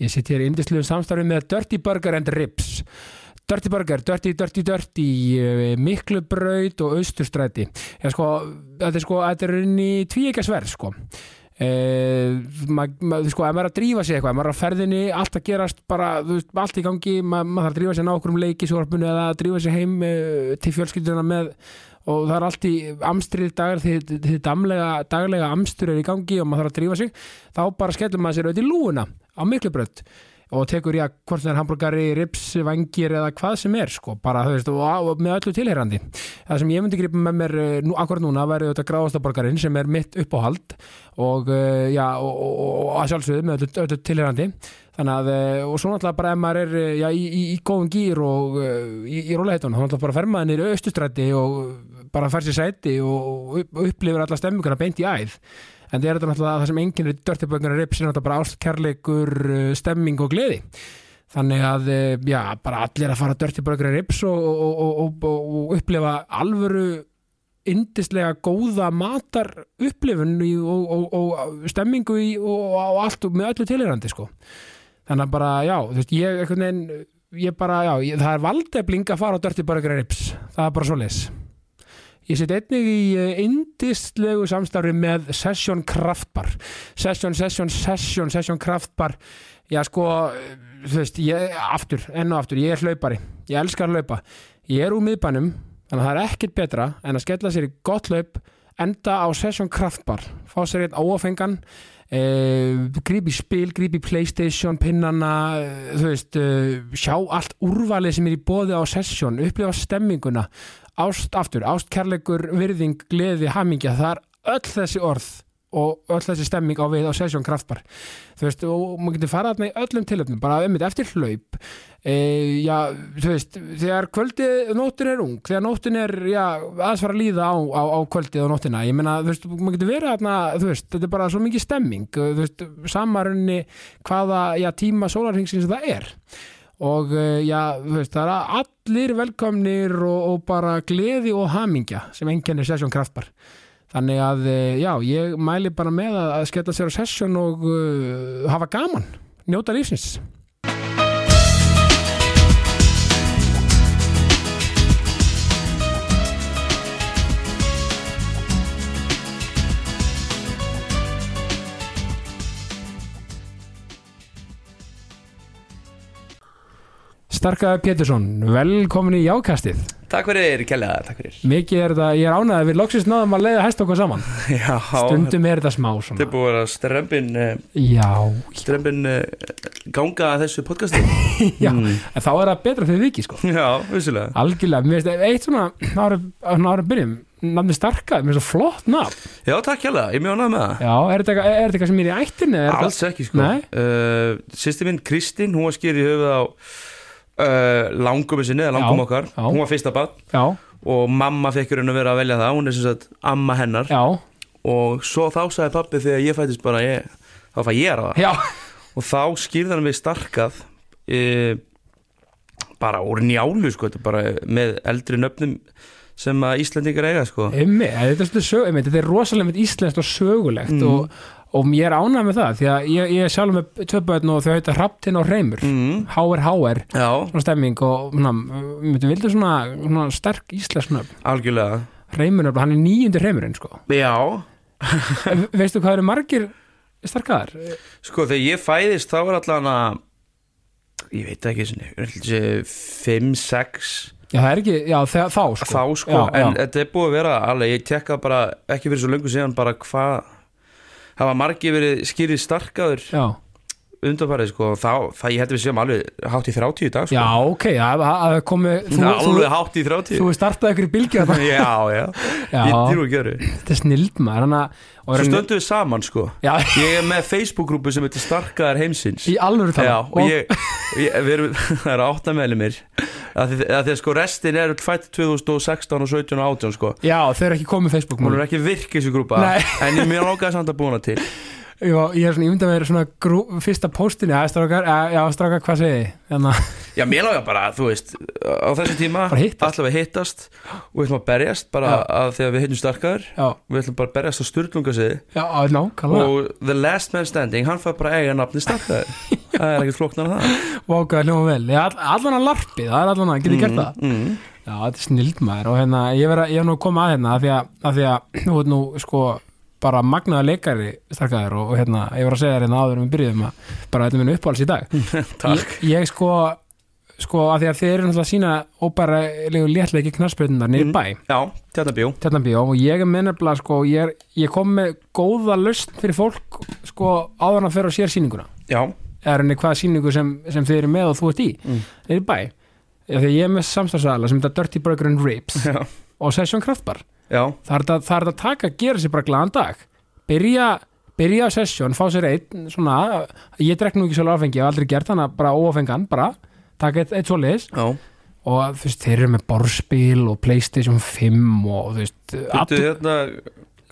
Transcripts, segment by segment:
Ég sitt hér í indisluðum samstarfi með Dirty Burger and Ribs. Dirty Burger, Dirty, Dirty, Dirty, eh, Miklubraut og Austurstræti. Já, sko, þetta er sko, þetta er inn í tvíekasverð, sko. Eh, maður, ma, sko, ef maður er að drífa sig eitthvað, ef maður er að ferðinni, allt að gerast bara, veist, allt í gangi, ma, maður þarf að drífa sig ná okkur um leiki í sjóarpunni eða að drífa sig heim eh, til fjölskylduna með og það er allt í amstrið dagar því þið daglega amstur er í gangi og maður þarf að drífa sig þá bara skellum maður sér auðvitað í lúuna á miklubrödd og tekur já, hvort það er hambúrgari, rips, vangir eða hvað sem er sko, bara þú veist og, og með öllu tilherrandi. Það sem ég myndi gripa með mér eh, nú, akkurat núna væri auðvitað gráðastaborgarinn sem er mitt uppáhald og eh, já, og, og, að sjálfsögðu með öllu, öllu tilherrandi að, eh, og svo náttúrulega bara ef maður er já, í, í, í góðum gýr og í, í róleitunum, þá náttúrulega bara fer maður nýri austustrætti og bara fær sér sæti og upplifir alla stemminguna beint í æð. En það er þetta náttúrulega það sem enginn er dörtibönguna rips er náttúrulega bara ástkærleikur stemming og gleði. Þannig að, já, bara allir að fara dörtibönguna rips og, og, og, og upplifa alvöru indislega góða matar upplifun og stemmingu og allt með öllu tilhérandi sko þannig að bara, já, þú veist, ég einhvern veginn, ég bara, já, ég, það er valdefling að fara á dörtibönguna rips það er bara svo leis Ég set einnig í indistlegu samstarfi með Session Kraftbar. Session, Session, Session, Session Kraftbar. Já sko, þú veist, ég, aftur, enn og aftur, ég er hlaupari. Ég elskar hlaupa. Ég er úr miðbænum, þannig að það er ekkert betra en að skella sér í gott hlaup, enda á Session Kraftbar. Fá sér einn áafengan, eh, grípi spil, grípi Playstation, pinnana, þú veist, eh, sjá allt úrvalið sem er í bóði á Session, upplifa stemminguna ást aftur, ást, kærleikur, virðing, gleði, hamingja, það er öll þessi orð og öll þessi stemming á við á Session Kraftbar þú veist, og maður getur farað þarna í öllum tilöfnum, bara um þetta eftir hlaup. E, já, þú veist þegar kvöldið, nóttin er ung þegar nóttin er, já, aðeins fara að líða á, á, á kvöldið og nóttina, ég meina þú veist, maður getur verið þarna, þú veist, þetta er bara svo mikið stemming, þú veist, samarunni hvaða, já, tíma sólarhengsins það er. Og já, þú veist, það er allir velkomnir og, og bara gleði og hamingja sem enginnir Session Kraftbar þannig að, já, ég mæli bara með að skella sér á Session og uh, hafa gaman, njóta lífsins. Starkaði Pétursson, velkomin í Jákastið Takk fyrir, Kjellega, takk fyrir. Mikið er þetta, ég er ánægð að við loksist náðum að leiða hæst okkur saman. Já, Stundum er þetta smá þetta er búið að strempin uh, Já, strempin uh, ganga að þessu podcasti. Já, Mm. en þá er það betra fyrir viki sko. Já, vissulega. Algjörlega, mér finnst eitt svona ára, ára byrjum, nafni Starkaði mér finnst það flott nafn. Já, takk Kjellega, ég mjög ánægð með það. Já, er þetta eitthvað- eitthvað sem er í ættinni? Alls ekki, sko. Uh, Sýsti minn Kristín, hún var skýr í höfuð á uh, langum sinni, eða langum Já, okkar. já. Hún var fyrsta barn. Já, og mamma fekk að vera að velja það. Hún er sem sagt amma hennar. Já, og svo þá sagði pappi þegar ég fættist bara ég, þá fæ ég að það já. Og þá skýrði hann við starkað e, bara úr njálu sko, bara með eldri nöfnum sem að Íslandingar eiga sko. Einmi, þetta, er sög, einmi, þetta er rosalega íslenskt og sögulegt Mm. og, og ég er ánægð með það því að ég, ég er sjálf með tvö börn og þau heita Hraftin og Reymur mm. HR HR, svona stemming og svona, myndi vildu svona, svona sterk íslensk nöfn, algjörlega. Reymur hann er nýjundur Reymurinn sko. Já, veistu hvað eru margir sterkaðar? sko þegar ég fæðist þá var allan að ég veit ekki svona 5-6 Já, það er ekki, já, þegar, þá sko. Þá sko, já, en já. þetta er búið að vera alveg, ég tekka bara ekki fyrir svo löngu síðan bara hvað hafa margir verið skýrið starkaður Já, undanfarið sko, þá, það ég heldur við séum alveg hátt í 30 í dag sko. Já, ok, það það komi þú, þú, alveg hátt í 30 þú startaði ykkur í bylgja já, já, Já. ég dýr og gjöru Þetta er snild maður og svo stöndum við saman sko. Já, ég er með Facebook-grúpu sem heitir Starkaðar heimsins. Í alvöru tala já, og ég, ég við erum, það eru átta meðlumir að að því að sko restin er fætt 2016 og 17 og 18 sko. Já, þau eru ekki komið Facebook hún er ekki virk þessu grúpa en ég er mjög langaði samt að búna til Já, ég er svona, ég myndi að vera svona grú, fyrsta póstinni, að strákar, að, strákar, hvað segi þið? Þannig að, já, mér langar bara, þú veist á þessu tíma, Bara hittast. og við ætlum að berjast bara Já. að þegar við hittum Starkaðar já, við ætlum bara að berjast á á, nákvæmlega. og The Last Man Standing hann fær bara eiga nafni Starkaðar það er ekkert flóknar að það. Vákaði hljóma vel. Ég, all, Allan að larpið, það er allan að, getur gert það? mm, Já, þetta er snild maður og hérna, ég verð að, ég hef nú komið að hérna af því að, af því að veit nú, sko bara magnaða leikari starkaður og, og hérna, ég var að segja þér hérna áður um byrjuðum að bara þetta minn uppáhalds í dag. Takk. Ég, ég sko, sko af því að þið eru náttúrulega að sína óbærilegu léttleiki knarspötunar niður Mm. bæ. Já, tjarnar bjó Tjarnabíó og ég er minnabla sko, ég, er, ég kom með góða lust fyrir fólk sko áður en að fyrir að sér sýninguna. Já, eða henni hvaða sýningu sem, sem þið eru með og þú ert í? Mm. niður bæ. Já, því að ég er með samstafsæðala sem þetta Dirty Burger and Ribs já, og Session Kraftbar. já, það er þetta, er að taka að gera sér bara glaðan dag. Byrja, byrja á session fá sér einn, svona ég drekk nú ekki svolítið áfengi, ég hef aldrei gert þannig að bara óafengan, bara, taka eitt, eitt já. Og þú veist, þeir eru með borspil og Playstation 5 og þú veist, Þetta all, hérna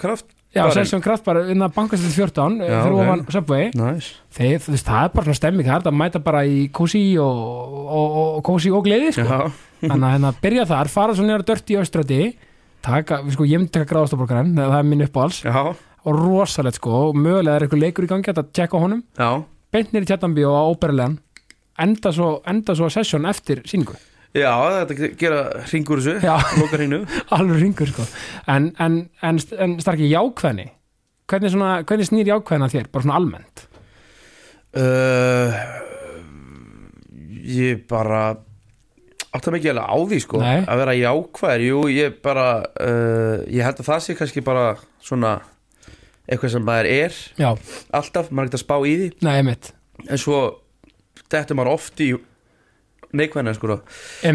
kraft já, barinn. session Kraftbar innan bankastil 14, Já, fyrir ok. ofan Subway, Næs þeir, þú veist, það er bara svona stemming, það er að mæta bara í kósi og, og, og, og kósi og gleði, sko. Já, þannig að hérna byrja þar, fara svo nýjar dört í austrati taka, sko, ég myndi taka gráðastaborgaran það er minn uppáhals já, og rosalegt sko, og mögulega er eitthvað leikur í gangi að tjekka á honum, já. Beint nýri tjattambi og á óperulegan enda svo, enda svo session eftir síningu, Já, þetta gera ringur þessu já, Loka hringnu alveg ringur sko. En, en, en, en starki jákvæðni? Hvernig, svona, hvernig snýr jákvæðina þér, bara svona almennt? Uh, Ég bara Áttam ekki alveg á því sko Nei. Að vera jákvæður, jú, ég bara uh, Ég held að það sé kannski bara Svona Eitthvað sem maður er já, alltaf Maður er ekkert að spá í því. Nei, En svo Þetta maður oft í Neikvæðina sko.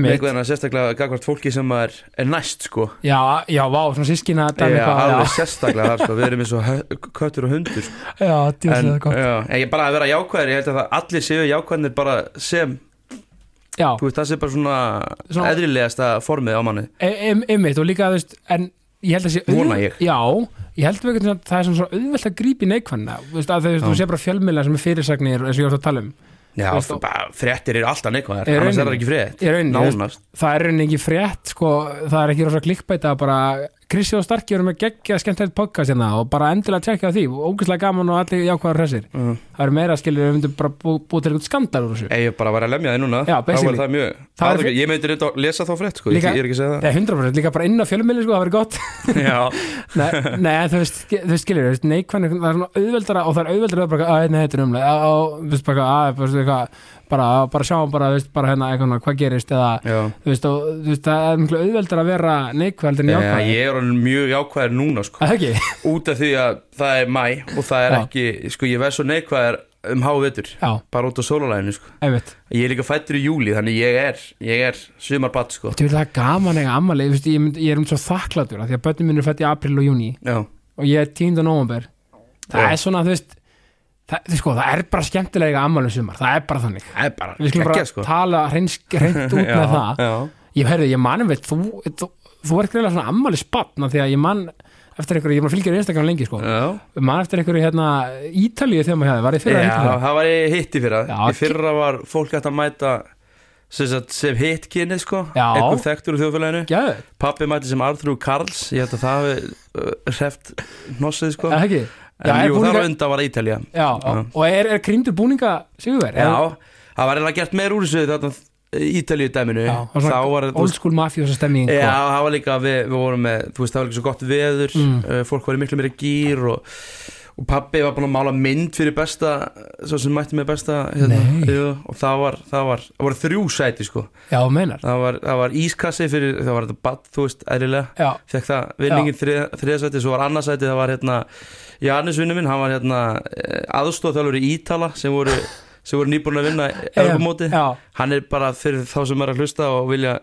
Neikvæðina sérstaklega Gagvart fólki sem maður er næst sko. Já, já, vá, svona sískina Já, alveg sérstaklega þar sko. Við erum eins og köttur og hundur sko. já, djúslega gott. já, en ég bara að vera jákvæður Ég held að allir séu jákvæðnir bara sem veist, það sé bara svona, Svona- eðrilegasta formið á manni. Em- einmitt og líka, þú veist, en ég held að sé Vona ég. já, ég held að það er svona svo auðvelt að grípa í neikvæðina þú veist, að þú sé bara fjölmiðlega sem er fyrirsagnir eins og ég var að tala um. Já, þú bara, fréttir eru alltaf neikvæðar Annars er það ekki frétt það er rauninni ekki frétt sko, það er ekki rosa klikkbæta bara Kristi og Starki eru með geggja skemmtilegt podcast hérna og bara endilega tjekka því og ógæslega gaman og allir jákvæður hressir. Mm. Það eru meira skilur, við myndum bara bú, búið til eitthvað skandar úr þessu Ég er bara að vera að lemja þig núna Já, basically. er það mjög Það er það fyr- Ég myndi reynda að lesa þá frétt sko. ég, Líka- ég er ekki að segja Það er 100% líka bara inn á fjölmiðli sko, það verður gott Nei, nei en þú veist, þú veist skilur, þú veist, neikvæðin það er svona auðveldara og það er auðveldara að bara, að hérna heitir umlega og þú veist bara, að, bara, eitthvað, bara, bara sjá bara, þú veist, bara hérna eitthvað, hvað gerist eða, já þú veist, og þú veist, það er miklu auðveldara að vera neikvæð en Já, jákvæð ég er orðinn mjög jákvæður núna sko. Það ekki? Út af því að það er mæ Og það er Já. ekki, sko ég verð svo neikvæður um hávetur Já, Bara út á sólalæðinu sko. Ég er líka fættur í júli Þannig ég er, ég er sumarbatt sko. Þú það er gaman eiga ammali, þú ég, ég er um svo þakkláttur af því að börnum minn er fætt í april og júni Já, og ég er 10. november það Já. er svona, þú veist það, þú sko, það er bara skemmtilega ammali um sumar, það er bara þannig er bara Við skulum bara sko. tala hreint út með það Já, Ég ég manum veit, þú, þú, þú er greiðlega svona ammali spann því að ég man eftir einhverju, ég maður fylgjur Instagram lengi sko, man eftir einhverju hérna Ítalíu þegar maður hefði, var ég fyrir að Já, það var í hitt í fyrra. Já, Í fyrra var fólk hægt að mæta sem, sem hitt kynið sko. Einhver þekktur úr þjóðfélaginu. Gæðu, Pappi mæti sem Arþrú Karls. Ég held að það hafi uh, hreft hnossið sko. En Já, er jú, búninga- á undan var Ítalía. Já, og er, er krýndur búninga Sigurver? Já, það var eiginlega gert meir úr þessu Ítalíu dæminu. Já, svona var old school mafjósa stemming Já, og- það var líka, við, við vorum með veist, það var líka svo gott veður. Mm. uh, Fólk var í miklu meira gýr og, og pappi var búin að mála mynd fyrir besta Svo sem mætti með besta hérna, Og það var, það var, það voru þrjú sæti sko. Já, Það var, það var ískassi fyrir, það var þetta bad, þú veist, eðlilega. Fekk það vinningin þriða, þriða sæti Svo var annað sæti, það var hérna Jannis vinnu minn, hann var hérna aðstóðþjálfur í Ítala sem voru sem voru nýbúin að vinna Europamóti já, hann er bara fyrir þá sem er að hlusta og vilja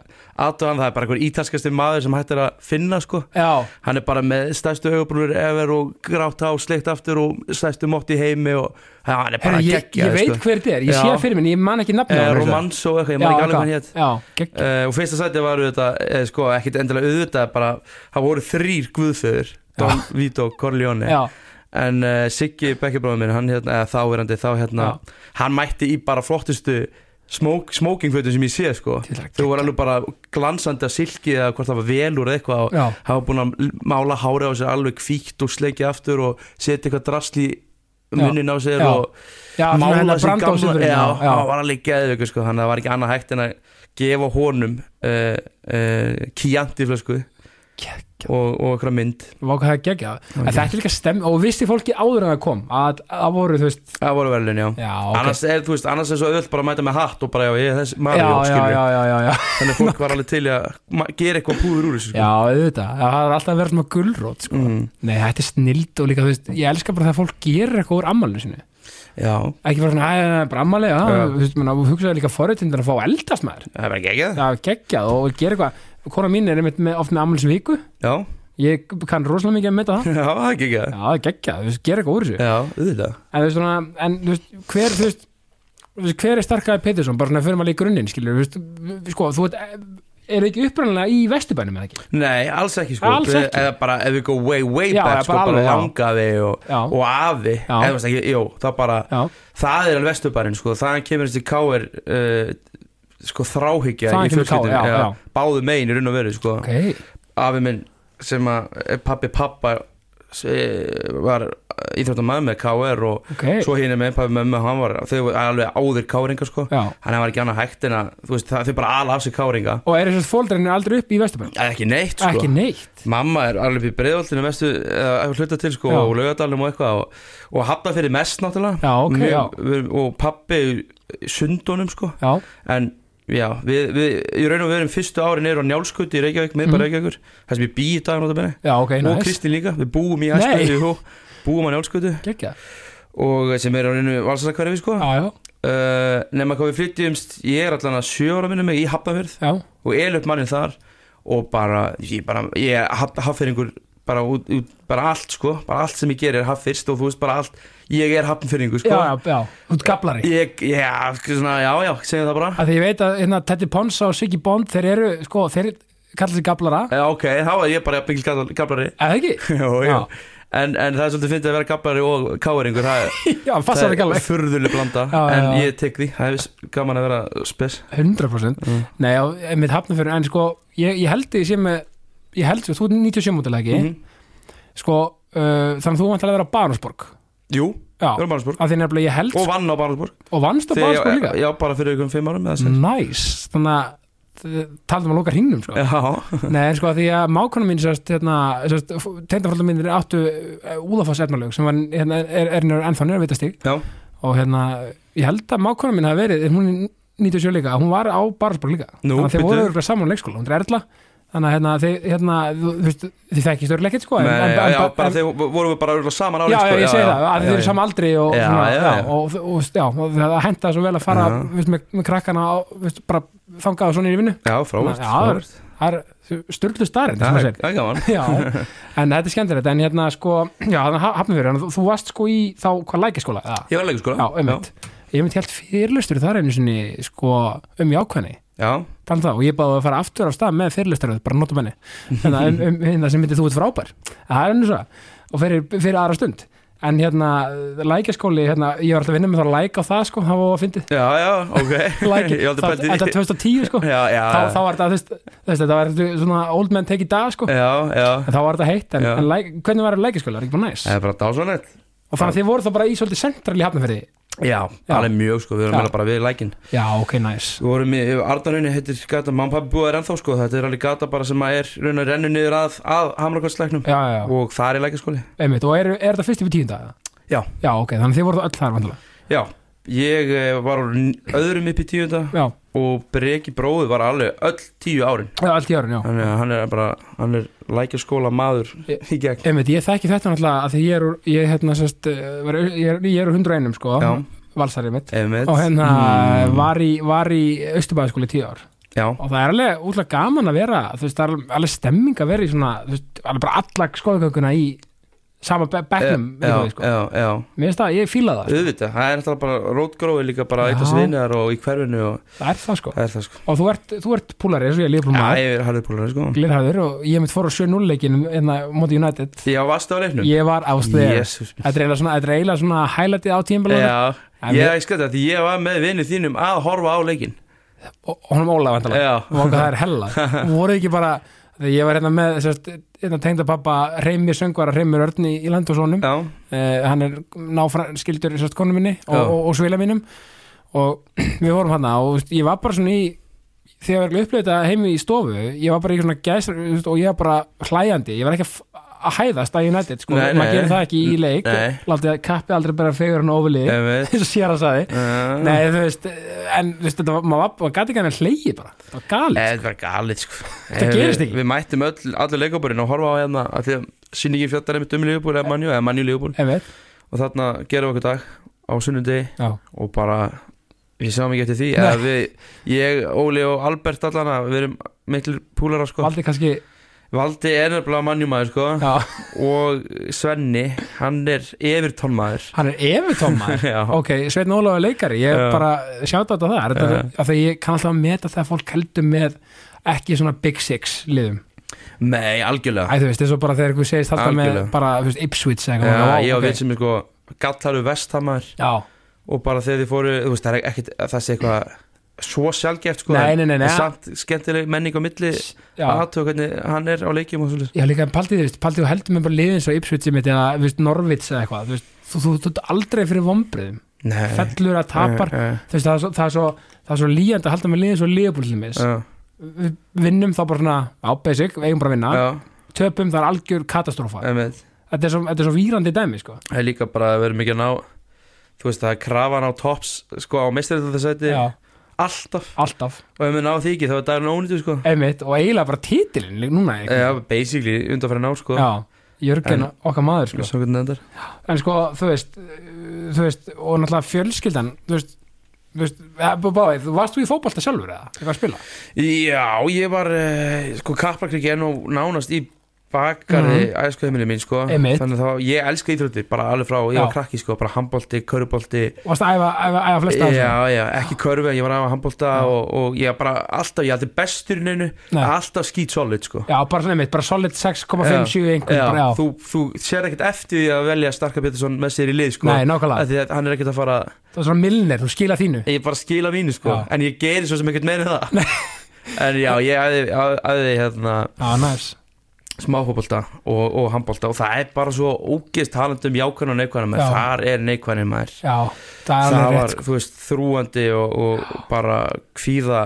aðtöða hann, það er bara einhver ítalskasti maður sem hægt er að finna sko. Já, hann er bara með stærstu augabrúnir ever og grátt á, sleikt aftur og stærstu mótt í heimi og hann er bara Herri, ég, geggjað ég veit sko. hver þetta er, ég Já. sé fyrir minn, ég man ekki nafna eh, Romans og eitthvað, ég man ekki alveg hann hétt Uh, og fyrsta sæti var þetta eh, sko, ekkit endilega auðvitað bara, það voru þrýr guðföður Don Vito Corleone. Já, en uh, Siggi Bekkjabráður minn hann hérna, eða þáverandi þá hérna hann mætti í bara flottustu smók, smókingfötum sem ég sé sko. Þau voru alveg bara glansandi að silki eða hvort það var velur eða eitthvað og já, hafa búin að mála hári á sér alveg kvíkt og sleikið aftur og setja eitthvað drasli munnin á sér Já. og já, svona mála hennar sig branda á gamla silfurinn, já, já, hann var alveg geðveikur sko, þannig að það var ekki annað hægt en að gefa honum uh, uh, kýjanti flösku Geggjað. Og, og eitthvað mynd. Vá hvað það er geggjað. En þetta er líka stemmi Og visti fólki áður en það kom Að það voru, þú veist það voru verðlun, já. Já, ok. Annars er, þú veist, annars er svo öll bara að mæta með hatt og bara, já, ég er þessi Mario, já, skilur já, já, já, já þannig að fólk var alveg til að ma- gera eitthvað púður úr þessu sko. Já, auðvitað, Já, það er alltaf verið svona gulrót sko. mm, Nei, þetta er snild og líka, þú veist, ég elska bara þegar fólk gerir eitthvað úr ammálinu sinu já, Ekki bara svona, æ, bara ammali, já, Já. þú veist, þú hugsaði líka forréttindir að fá eldast maður. Það er bara ekki Já, geggjað og gera eitthvað Kona mín er einmitt með, oft með ammælisviku já, Ég kann rosalega mikið að mynda það. Já, það er ekki Já, það er geggjað, þú veist, gera eitthvað úr þessu. Já, auðvitað. En þú veist, svona, en þú veist, hver, þú veist, þú veist hver er starkaði Petersson, bara svona fyrir maður í grunninn, skilur, þú veist, sko, þú veist, er ekki uppræðanlega í vesturbænum eða ekki? Nei, alls ekki sko. Alls ekki. Eða bara, ef við go way, way Já, back sko, bara bara alveg, já. langaði og, Já. og afi. Já. eða veist ekki, jú, það bara Já, það er alveg vesturbærin sko, þaðan kemur þessi káir uh, sko þráhyggja í já. báðu megin í raun og veru sko. ok, afi minn sem að er pappi pappa eh, var íþróttamæður með KR og ok, svo hinn er með pappi hann var, þau var alveg áður káringa sko. hann var ekki annað hægt en að veist, það, þau bara ala af sig káringa Og er þess að fóldræðin aldrei upp í vesturbænum? ekki neitt sko. Ekki neitt. Mamma er alveg upp í breiðoltinu mestu eða eitthvað hluta til sko Já. og laugadalum og eitthvað og, og hafna fyrir mest náttúrulega Já, ok, Mjög- og pappi sundunum sko Já, en já, við, við í raun og verum fyrstu árin eru á Njálskuti í Reykjavík, miðbæra Mhm. Reykjavíkur. Það sem ég bý í dag náttúrulega já, ok, og næs. Kristín líka, við búum í og búum á Njálskuti. Gekkja. og sem er á reynu valsakverfi sko. Já, já, uh, nema hvað við flytjumst ég er allan að sjö ára minni mig í Hafnafjörð og el upp mannin þar. Og bara, ég, bara, ég er haf- haffyrringur bara, bara allt sko. Bara allt sem ég gerir er haffyrst og þú veist bara allt ég er haffyrringur sko já, já, já, þú ert gablari. ég, já, sko, svona, já, já, segjum það bara því ég veit að hérna, Teddy Pons og Siggy Bond, þeir eru, sko, þeir kalla sig gablara. já, ok, þá er ég bara byggil gablari Eða ekki? jú, jú. Já. En, en það er svolítið fyndið að vera gablari og káeringur það er, Já, það er alveg. furðuleg blanda Já, já, en já. ég tek því, það er gaman að vera spes 100% Mm. Nei, já, mitt hafna fyrir, en sko ég, ég held því sem ég held því, þú er 97 mútilega ekki Mhm. sko, uh, þannig að þú vant að vera Barnsborg Jú, já, við erum Barnsborg að því nefnilega ég held og vann á Barnsborg og vannst á ég- líka? Já, bara fyrir ykkur fimm árum næs, þannig að taldum að loka hringnum sko. Nei, sko því að mákona mín hérna, sérst, teindafólda mínir áttu úðafoss efnalög sem var, hérna, er, er, er ennþá nýra vitastig já, og hérna, ég held að mákona mín hafi verið, hún er 97 líka, hún var á Barnsborg líka. Nú, þannig að þeir voru saman á leikskóla, hún er erla þannig að hérna, þið, hérna, þú, veist, þið þekkist örlega ekkert sko Nei, en- já, en- já, bara en- þegar vorum við bara örugglega saman á já, já, leikskóla, ég segi það, að þið eru já. saman aldri og, Já, já, já, já. og, og, já, og það henda svo vel að fara Já. veist, með, með krakkana veist, bara þangað og svona í vinnu. Já, frábært Já, það er- styrlu starinn Það er gaman. Já, en þetta er skemmtilegt en hérna sko, já, hafnum fyrir þú, varst sko í þá, hvað lækjaskóla já, Ég var já, einmitt. ég myndi helt fyrirlustur þar einu sinni sko, um jákvæðni. Já, Þannig það, og ég báði að fara aftur á stað með fyrirlistaröð, bara notum henni þannig að um, um, hérna sem myndi þú ert frábær. Það er henni svo, og fyrir, fyrir aðra stund. En hérna, lækjaskóli hérna, ég var alltaf að vinna með það að læka á það sko, það var að fyndið. Já, já, ok. Þetta því. 2010 sko. Já, já, þá, þá var þetta, þú veist, þetta var svona old man take í dag sko, já, já. En þá var þetta heitt en, en læk, hvernig var þetta lækjaskóli, það er ekki bara næs? Það er bara dásanett og þannig að þið voru þá bara í svolítið central í hafnafyrði Já, Já. alveg mjög sko, við erum meira bara við lækin já, ok, næs Við vorum í, Ardanunni heitir gata, og pappi búið er ennþá sko Þetta er alveg gata bara sem að er raun að rennu niður að, að já, Og það er í lækjaskóli. Einmitt, og er, er þetta fyrst yfir tíunda? Já. já, ok, þannig þið voru þá öll þar vantilega Já, ég eh, var öðrum upp í tíunda já, Og Breki bróði var alveg öll tíu árin. Já, allt í árun, já. Þannig að hann er bara, hann er lækjaskóla maður í gegn. Einmitt, ég þekki þetta náttúrulega að því ég er úr, ég, hérna, sest, var, ég, er, ég er úr 101 sko, valsarið mitt. Einmitt. og hérna Mm. var í, var í Östubæðaskóli í tíu ár. Já, og það er alveg útlæg gaman að vera þú veist, það er alveg- alveg stemming að vera í svona þú veist, alveg bara allag skoðgönguna í sama be bekknum já, yeah, sko. mér finnst það, ég fíla það sko. Auðvitað, það er náttúrulega bara rótgrófi líka bara Já. eitt að svinjar og í hverfinu og það er það sko. Það er það sko. Og þú ert, þú ert púlari eins og ég er lífblum Já, maður ég er harðið pólari sko. Glirhæður og ég mitt fór á 7-0 leikin hérna móti United. Já, varstu á leiknum? ég var Jésús þetta er eiginlega svona, er highlightið á En ég við- ekki þetta því ég var með vinnu þínum að horfa á leikin og honum Óla vantalega Já, og það er hella. Voru ekki bara ég var hérna með hérna tengda pappa Reymir söngvara Reymir Örn í, í Landhúsónum Já, uh, hann er náfra, skildur sérst konu minni og, Já. og, og svila mínum. Og við vorum hann og ég var bara svona í þegar við upplöðið þetta heimi í stofu ég var bara í svona gæs og ég var bara hlæjandi, ég var ekki að að hæðast að United, sko, Nei, maður gerir það ekki í leik. látið að kappi aldrei bara fegur hann ég veit. eins og sér að sagði. Uh, Nei, þú veist, en þú veist, maður gæti ekki hann að hleygi bara, það var galið Þetta var galið sko. Eh, gerist ekki. Við mættum öll, allir leikaborinn og horfa á hérna að því að sýningin fjallar einmitt um Liverpool eða Liverpool. Einmitt, og þarna gerum við okkur dag á sunnundegi já, og bara við sjáum ekki eftir því ég, Óli og Albert allana, við erum miklir púlara sko. Valdi kannski Valdi er nefnilega mannjumæður sko. Já, og Svenni, hann er Everton maður hann er efutómaður Já. Ok, Sveitn Ólafur er leikari, ég Já. bara þetta það, þetta, því að ég kann alltaf að meta þegar fólk heldur með ekki svona Big Six liðum? Nei, algjörlega. Æ, þú veist, eins og bara þegar einhver segist alltaf með Algjörlega. bara, þú veist, Ipswich eða Já, eitthvað, ég og ok. við sem er sko gallaru vestamæður og bara þegar þið fóru, þú veist, það er ekkit það sé eitthvað svo sjálfgeft sko Nei, nei, nei, en samt skemmtileg menning á milli já. aðtöku hvernig hann er á leikjum og svolítið Já, líka Paldi, þú veist, Paldi, þú heldur með bara liðin svo Ipswich mitt eða, veist, Norvits eða eitthvað, veist, þú, þú, þú, þú aldrei fyrir vombriðum, Nei, fellur að tapar veist, það er svo, það er svo, er svo líjandi að halda með liðin svo liðbúllimis Já, við vinnum þá bara svona á basic, eigum bara að vinna. Já, töpum það er algjör katastrófa. Þetta er svo, þetta er svo vírandi dæmi sko. Það er líka bara að vera mikið að ná þú veist, það er krafan á tops sko á meistarið þetta sæti alltaf. Alltaf, og ef við ná því ekki þá er dagurinn ónýttu sko. Einmitt og eiginlega bara títilin núna Já, eitthvað. basically, undanfæri ná sko. Já, Jörgen En- okkar maður sko. Svo hvernig þetta er en sko, þú veist uh, þú veist, og náttúrulega fjölskyldan þú veist, þú veist eh, bá- báðið, þú varst þú í fótbolta sjálfur eða, eitthvað að spila? Já, ég var uh, sko kaplakriki enn og nánast í bakari mm. æskuheimili mín sko. Einmitt. þannig að ég elska íþróttir bara alveg frá, ég Já. var krakki sko bara handbolti, körubolti varst að æfa, æfa, æfa flesta já, já, ekki körfi, ég var að handbolta Já. og, og ég bara alltaf, ég aldrei bestur í neinu, Nei. alltaf skít solid sko. Já, bara svona einmitt, bara solid 6,57 einhvern, bara, já, þú, þú sér ekkert eftir því að velja Starka Pétursson með sér í lið sko. Nei, nákvæmlega. Því að hann er ekkert að fara það var svona milnir, þú skila þínu. Ég bara skila mínu sko. Já. en ég en það. Já, ég æði, æði hérna já, næs, smáfóbolta og, og handbolta og það er bara svo ógeðst talandi um jákvæðan og neikvæðan Já. þar er neikvæðan maður já, það er það var, sko. þú veist, þrúandi og, og bara kvíða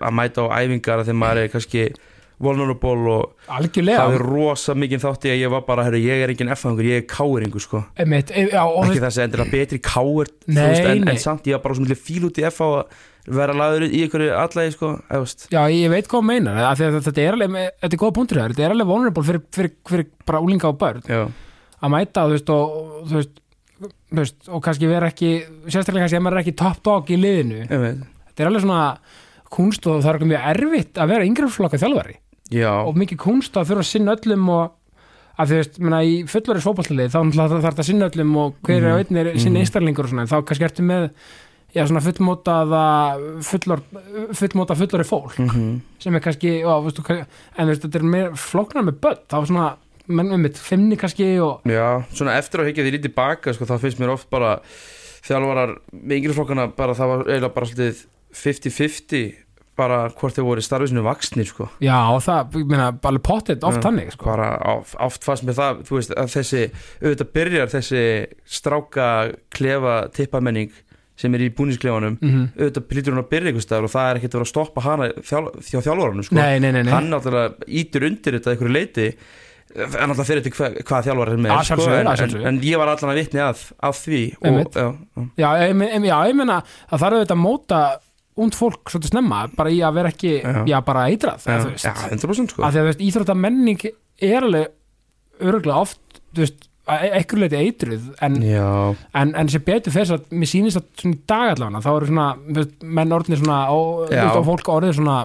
að mæta á æfingar þegar maður er kannski vulnerable og algjörlega, það er rosa mikið þátt í að ég var bara, herru, ég er engin F-fangur, ég er káeringur sko. Einmitt, e- já, og þú ekki veist, þessi endilega betri káir Nei, en, nei. en samt ég var bara svo mikið fíl út í F að vera laður í einhverju allægi sko, þú veist. já, ég veit hvað þú meinar af því að þetta er alveg, þetta er góða punktur þér þetta er alveg vulnerable fyrir, fyrir, fyrir bara úlinga og börn. Já, að mæta, þú veist, og og, þú veist, þú veist, og kannski vera ekki sérstaklega kannski ef maður er ekki top dog í liðinu. Ég veit þetta er alveg svona kunst og það er alveg mjög erfitt að vera yngri flokka þjálfari já, og mikið kunst að þurfa að sinna öllum og að þú veist, menna, í fullari fótballtalið þá þarf þetta að sinna öllum og hver er Mhm. á einnig er sinna Mhm. einstaklingur og svona, en þá kannski ertu með já, svona fullmótaða fullor, fullmóta fullori fólk mm sem er kannski, já, veistu, en þú veist, þetta er meir flóknar með börn, þá svona menn um mitt, fimmni kannski og já svona eftir að higgja því lítið baka sko, þá finnst mér oft bara þjálfarar með yngri flokkana bara það var eiginlega bara svolítið 50-50 bara hvort þeir voru starfisinu vaksnir sko já, það, ég meina, alveg pottet oft Já. þannig, sko bara oft, oft fannst mér það þú veist að þessi, auðvitað byrjar þessi stráka klefa tippamenning sem er í búnisklefanum mm auðvitað plítur hún að byrja einhvers staðar og það er ekkert að vera að stoppa hana þjál, hjá þjálfaranum sko. nei, nei, nei, nei. hann náttúrulega ítur undir þetta einhverju leiti en náttúrulega fyrir þetta hva, hvað þjálfar er með Að sjálfsögðu, en, að en, en ég var allan að vitni að, að því og, já, já, já, ég, meina að það er auðvitað að móta und fólk svolítið snemma, bara í að vera ekki já, Já. bara eitrað, já, veist. Já, 100% sko. Að því að þú veist, íþrótta menning er alveg örgulega oft þú veist, ekkur leiti eitruð en, en, en sem betur fyrir að mér sýnist að svona í dag allavega þá eru svona, þú veist, menn orðnir svona og fólk orðið svona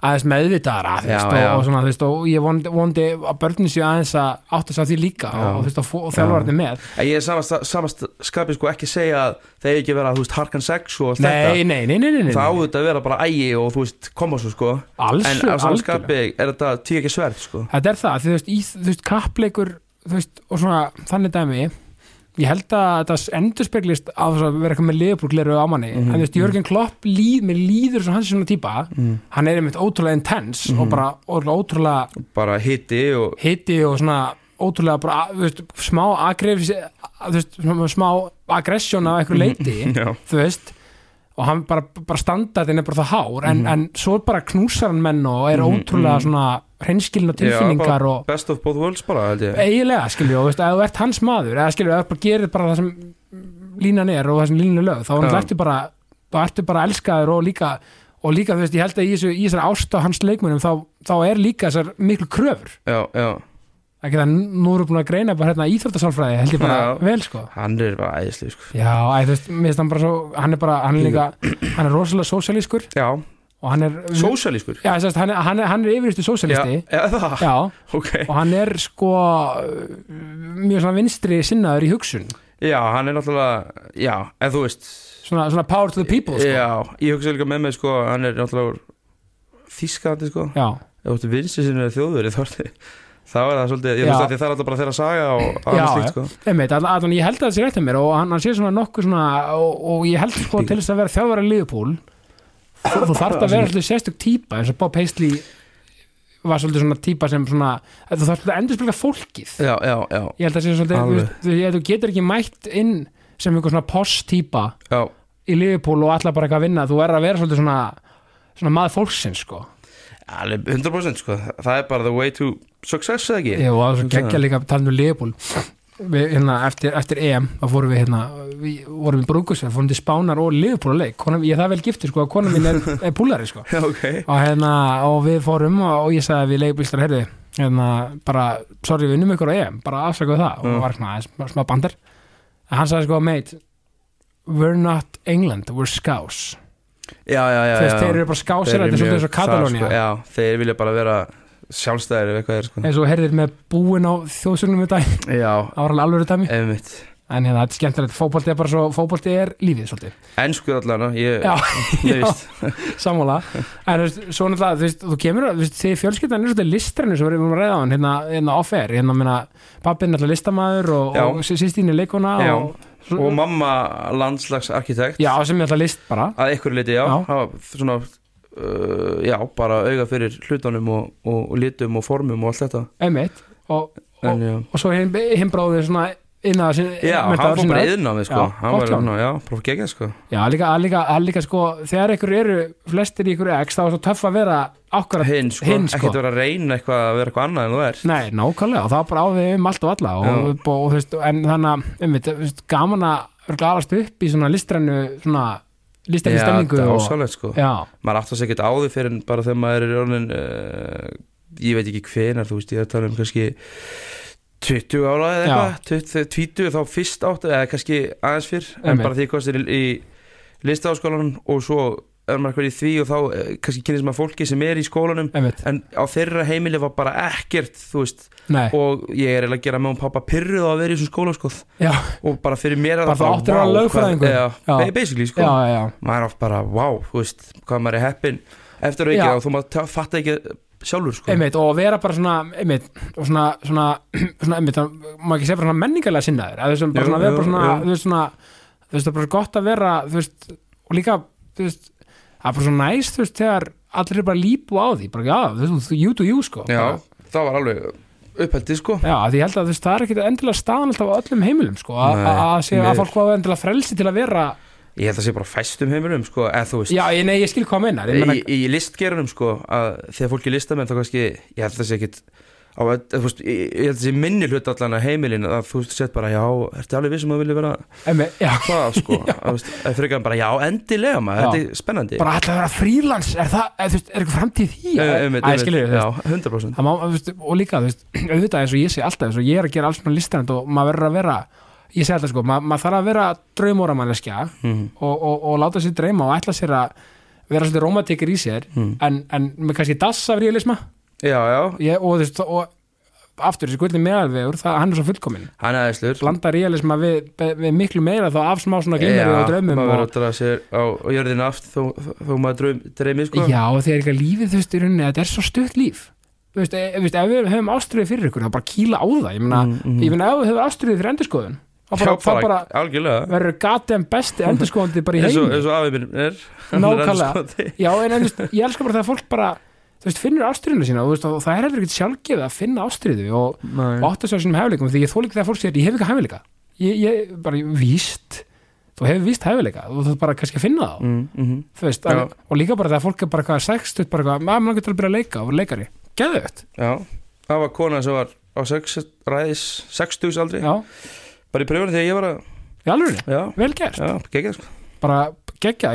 aðeins meðvitaðara Já, veist, og, og svona, veist, og ég vondi, vondi að börnin séu aðeins að átta sig á því líka Já. og, veist, og, þjálfarnir með. En ég er samast, samast skapið sko ekki segja að það er ekki að vera, þú veist, harkan sex og allt nei, nei, nei, nei, nei, nei, þetta það áður að vera bara ægi og þú veist, koma svo sko. Alls, en á saman algjörlega. skapi er þetta tíu ekki sverð sko. Þetta er það, því, þú veist, veist, og svona þannig dæmi ég held að þetta endurspeglist á þess að vera eitthvað með liðbúrgleru á manni. Mhm, en þú veist, Jörgen Klopp líð, mér líður svo hans er svona típa, hann er einmitt ótrúlega intense Mhm. og bara ótrúlega, ótrúlega bara hitti og hitti og svona ótrúlega bara, þú veist, smá agress, þú veist, smá- aggression af einhverju leiti, já, þú veist. Og hann bara, bara standardin er bara það hár Mhm. en, en svo bara knúsar hann menn og er ótrúlega svona hreinskilin og tilfinningar bara og best of both worlds bara eiginlega skilju og ef þú ert hans maður eða skilju, ef þú bara gerir bara það sem línan er og það sem línan er lög þá Já. ertu bara, bara elskaður og líka, og líka þú veist, ég held að í, þessari ást á hans leikmunum þá, þá er líka þessar miklu kröfur já, já, ekki það, nú við búin að greina bara hérna íþróttasálfræði, held ég bara Já. vel sko hann er bara æðislega sko. já, æ, þú veist, mér finnst hann bara svo hann er bara, hann er líka, hann er rosalega sósialískur já, og hann er sósjalískur já, þess, hann, hann, er, hann er yfirvistu já, sósialisti já, það, já, ok. Og hann er sko mjög svona vinstri sinnaður í hugsun. Já, hann er náttúrulega, já, en þú veist svona, svona power to the people sko. já, ég hugsa líka með mig sko, hann er náttúrulega þískandi sko. Já, ef þú ert vinstri sinni þjóðveri þá er það svolítið, ég veist að það er alltaf bara þeirra saga og annars slíkt já. sko. Einmitt, all, all, ég held að það sé rétt að mér og hann, hann sé svona nokkuð svona og, og ég held sko til þess að vera þjálfara liðupúl þú, þú þarft að vera svolítið sérstök típa eins og Bob Paisley var svolítið svona típa sem svona þú þarft að endur spilka fólkið. Já, já, já, ég held að sé svolítið, þú, þú, getur ekki mætt inn sem einhver svona post típa já, í liðupúl og allar bara eitthvað að vinna. Þú er að vera svolítið svona, svona maður fólksins sko. Alveg 100% sko. Það er bara the way to success eða ekki? Ég var svo Hugsa geggja það. líka talandi um Leopold við, hérna, eftir, eftir EM þá fórum við hérna við vorum við brúkusverð, fórum til Spánar og Leopold að leik. Konan, ég er það vel giftur sko konan mín er, er púlari sko. Já, ok. Og, hérna, og við fórum og, og ég sagði við leikbílstar herði hérna, bara, sorry við unnum ykkur á EM bara afsakaðu það. Og Mm. var svona smá, bandar en hann sagði sko mate we're not England, we're Scouse. Já, já, já, já. þeir eru bara Scousir Þeir þetta er svolítið eins og Katalónia sko, já, þeir vilja bara vera sjálfstæðir ef eitthvað er sko. Eins og herðir með búin á þjóðsögnum í dag. Já, það var alveg alveg dæmi. Einmitt. En hérna, þetta er skemmtilegt, fótbolti er bara svo fótbolti er lífið svolítið, ennsku allan, ég, ég veist sammála. En svo náttúrulega, þú veist, þú kemur þú veist, því fjölskyldan er svolítið listrennu sem við erum að ræða á hann, hérna, hérna off-air, hérna meina pappin er alltaf listamæður og, og sýstín er leikona og, og mamma landslagsarkitekt. Já, sem er alltaf list bara. Að ykkur liti, já, Já. hafa svona uh, já, bara auga fyrir hlutunum og, og, og litum og formum og allt þetta. Einmitt, og, og, en, og svo hinn, hinn bróðir svona innan sin, já hann fór bara yðnámi sko, Já, hann var honum. svona, já, bara gegja sko. Já, líka, líka, líka sko, þegar ykkur eru flestir ykkur x, þá er svo töff að vera ákvarðat hinn sko, Hinn, sko. ekkert vera að reyna eitthvað að vera eitthvað annað en þú er Nei, nákvæmlega, og það bara á við um allt og alla. Og, og, og, en þannig að þú veist, gaman að vera alast upp í svona listrænu svona já, stemningu þetta er og, ásalegt sko já, maður átt að segja ekkert á því fyrir en bara þegar maður er orðin uh, ég veit ekki hvenar, þú veist, ég er að tala um kannski 20 ára eða Já. eitthvað 20, 20 þá fyrst átt eða kannski aðeins fyrr, en Einmitt. bara því kostir í, í listaháskólanum og svo er maður eitthvað í því og þá eh, kannski kynist maður fólki sem er í skólanum einmitt, en á þeirra heimili var bara ekkert þú veist, nei, og ég er eiginlega að gera með hún pappa pyrruð á að vera í þessum skóla sko. já, og bara fyrir mér er Bara það þú að vá, hvað- lögfræðingur. já, basically sko. Já, já, maður er oft bara, wow, þú veist hvað maður er heppin eftir að ekki og þú maður fatta ekki sjálfur sko. Einmitt og vera bara svona, einmitt og svona, svona, svona einmitt, má ekki segja bara svona menningarlega sinnaður að þessum bara svona, bara þú veist þú veist, það er bara gott að vera, þú veist og líka, þú veist það er bara svo næst, þú veist, þegar allir er bara lípu á því, bara, já, þú veist, you do you, sko. Já, bara, það var alveg upphældið sko. Já, því ég held að þú veist, það er ekki endilega staðan alltaf á öllum heimilum, sko, að- Nei, að segja að fólk var endilega frelsi til að vera ég held að sé bara fæstum heiminum sko eða þú veist Já, ég, nei, ég skil hvað að meina, í, í listgerunum sko að þegar fólk er listamenn þá kannski ég held að það sé ekkit á, að, þú veist, ég, held að það sé minni hlut allan að heimilin að þú veist sett bara já, ertu alveg vissum að vilja vera hvað sko? Að, veist, að frekar bara já, endilega maður, þetta er spennandi. Bara alltaf að vera frílans er það, er, er eitthvað framtíð því? Æ, einmitt, Æ, einmitt. skilur, já, 100% það má, þú veist, og líka, þú veist, auðvitað eins og ég sé alltaf, eins og ég er að gera alls svona listrand og maður verður að vera, ég segi alltaf sko maður, þarf að vera draumóramanneskja mm. og, og, og láta sér dreyma og ætla sér að vera svolítið romantikir í sér en, en með kannski dass af realisma já, já, ég, og, veist, og aftur þessi gullin meðalvegur, það, hann er svo fullkominn. Hann er aðeinslur blanda realisma við, við miklu meira þá af smá svona glimmeri og verður og, að á, á jörðina aft þó, þó, þó maður dreymið sko. Já, og þegar eitthvað lífið þú veist í rauninni, þetta er svo stutt líf. Þú veist, e, veist ef við höfum ástriðið fyrir ykkur þá bara kýla á það. Ég meina, Mm, mm. ef þú hefur ástriðið fyrir endurskoðun þá bara, þá bara verður gatið besti endurskóðandi bara í eins og, heimi. eins og afið minn er Nákvæmlega. endurskoðandi. Já, en, ég elskar bara þegar fólk bara þú veist, finnur ástriðinu sína og, veist, og það er heldur ekkert sjálfgefið að finna ástriðu og, og átt að sjá sínum hefleikum því ég þól ekki þegar fólk segir ég hef ekki hefleika ég, ég bara víst. Þú hefur víst hefleika og þú bara kannski að finna það Mm, mhm. þú veist, Já. en, og líka bara þegar fólk er bara hvað sextut, bara hvað, maður langar til að byrja að leika. Og vera leikari, geðvögt Já, það var kona sem var á sex, ræðis 60 aldri. Já, bara í pröfunni þegar ég var að í alveg, já, vel gert. Já, sko. Bara geggja,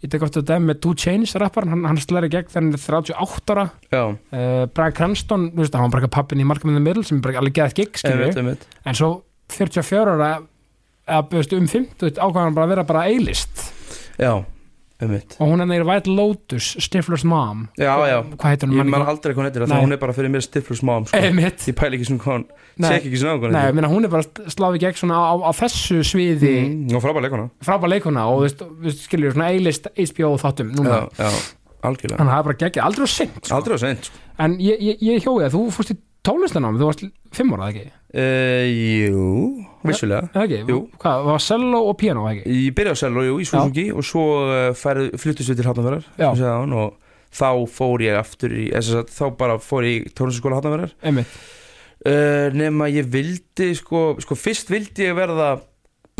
ég tek ofta þetta með Two Chainz rapparn, hann, hann slæri gegn þegar hann er 38 ára. Uh, Brian Cranston, þú veist, hann var bara pappin í the Middle sem er bara alveg geðað gig, skilju en svo 44 ára eða um 50 ákvæðan bara að vera bara eilist Já, einmitt og hún er neyri White Lotus, Stifler's Mom Já, já, ég man aldrei hvað Nei. það hún er bara fyrir mér stiflus mom sko. Ég pæli ekki svona hvað hún. Sek ekki svona hvað Nei, ég hún er bara sláði gegn svona á, á þessu sviði mm, Og frábæð leikona frábæð leikuna og þú veist, skiljur svona eilist HBO þáttum núna, Já, já, algjörlega þannig að það er bara geggja aldrei á sent sko. Aldrei á seint sko. en ég, ég, ég hjóði að þú fórst í tónlistanám þú varst fimm ára, ekki? uh, Jú, vissulega? Jú. Hvað, var cello og piano, ekki? Ég byrjaði á Sello, jú, í Súsungi og svo færið fluttist við til Hafnarverðar og þá fór ég aftur í, þess að þá bara fór ég í tónlistaskóla Hafnarverðar uh, nema ég vildi sko, sko fyrst vildi ég verða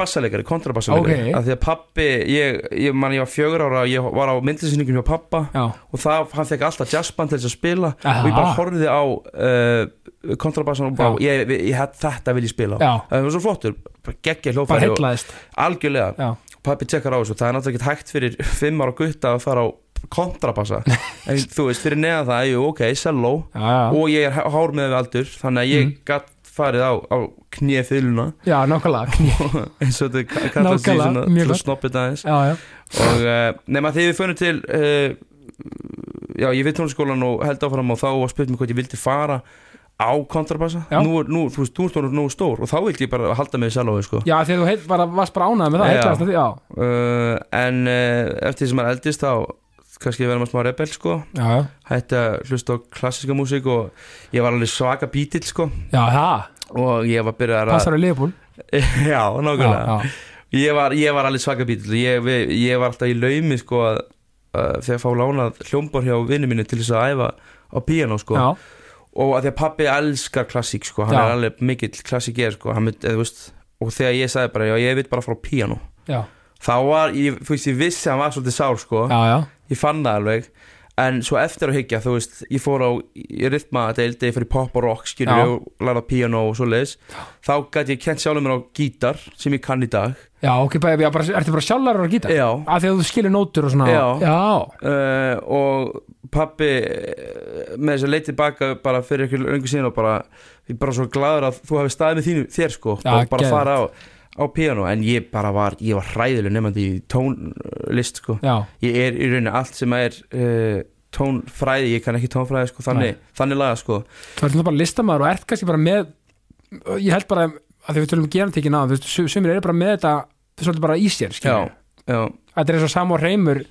bassaleikari, kontrabassalegari Ok. af því að pappi, ég, ég man ég var fjögur ára ég var á myndlisýningum hjá pappa já, og það, hann fekk alltaf jazzband til þess að spila Aha. og ég bara horfði á uh, kontrabassan og bara, ég, ég, ég, þetta vil ég spila. Já, það var svo flottur, geggja hljófæri og algjörlega, Já, pappi tekkar á þessu það er náttúrulega ekki hægt fyrir fimm ára gutta að fara á kontrabassa. En þú veist, fyrir neðan það, jú, ok, já, og ég er hár með við aldur þannig að ég Mhm. gatt farið á, á knýja þyluna já nákvæmlega eins og þetta kallast í svona mjög til að snoppið aðeins. Já, já, og uh, nema þegar við fönum til uh, já, ég veit tónliskólan og held áfram og þá var spurt mér hvað ég vildi fara á kontrabassa. Nú, er- nú, þú veist, þú orðinn nógu stór og þá vildi ég bara halda mig í selói sko. já að þú bara, varst bara ánægð með það Já. því, já, uh, en uh, eftir því sem maður eldist þá kannski verðum að smá rebel sko. Já, hætti að hlusta á klassiska músík og ég var alveg svaka bítill sko. Já, það og ég var byrjað að passar á liðbúl já, nákvæmlega. Ég var, ég var alveg svaka bítill ég, ég var alltaf í laumi sko að uh, þegar að fá lánað hljómbar hjá vinnu mínu til þess að æfa á píanó sko. Já, og að því að pappi elskar klassík sko. Hann er alveg mikill klassík sko. Hann, þú veist, og þegar ég sagði bara já ég veit bara frá já, þá var, ég, þú veist, ég vissi að hann var svolítið sár sko. Já, ég fann það alveg en svo eftir að hyggja, þú veist, ég fór á í rytma deildi, ég fór í pop og rock skilur Já. og lærða piano og svo leiðis þá gæti ég kent sjálfur mér á gítar sem ég kann í dag já, ok, bara, bara, ertu bara sjálfur á gítar? já, að því að þú skilur nótur og svona Já. já, uh, og pappi uh, með þess að leið tilbaka bara fyrir löngu síðan og bara ég er bara svo gladur að þú hafi staðið með þínu þér sko, Já, bara geðveikt. fara á, á piano en ég bara var, ég var hræðileg nefnandi í tónlist sko. Já, ég er í rauninni allt sem er uh, tónfræði, ég kann ekki tónfræði sko, þannig, þannig laga sko. Þú ert nú bara listamæður og ert kannski bara með ég held bara að því við tölum á þú veist, sum- sumir eru bara með þetta svolítið bara í sér, skilur þetta er eins og Samúr Reymur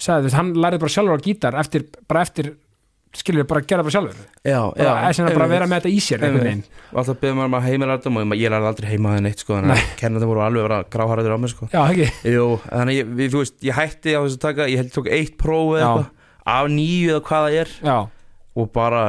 sagði, hann lærið bara sjálfur á gítar eftir, bara eftir, skilur bara gera bara sjálfur. Já, bara, já, bara að vera með þetta í sér alltaf beðum maður um að heimalærdum og ég lærði aldrei heima það neitt sko þannig að kennandi voru alveg að vera gráhæraður á mig sko. Já, Jú, þannig að ég, við, veist, ég hætti á þess að taka, ég held tók eitt próf eða Já. eitthvað af nýju eða hvað það er. Já, og bara,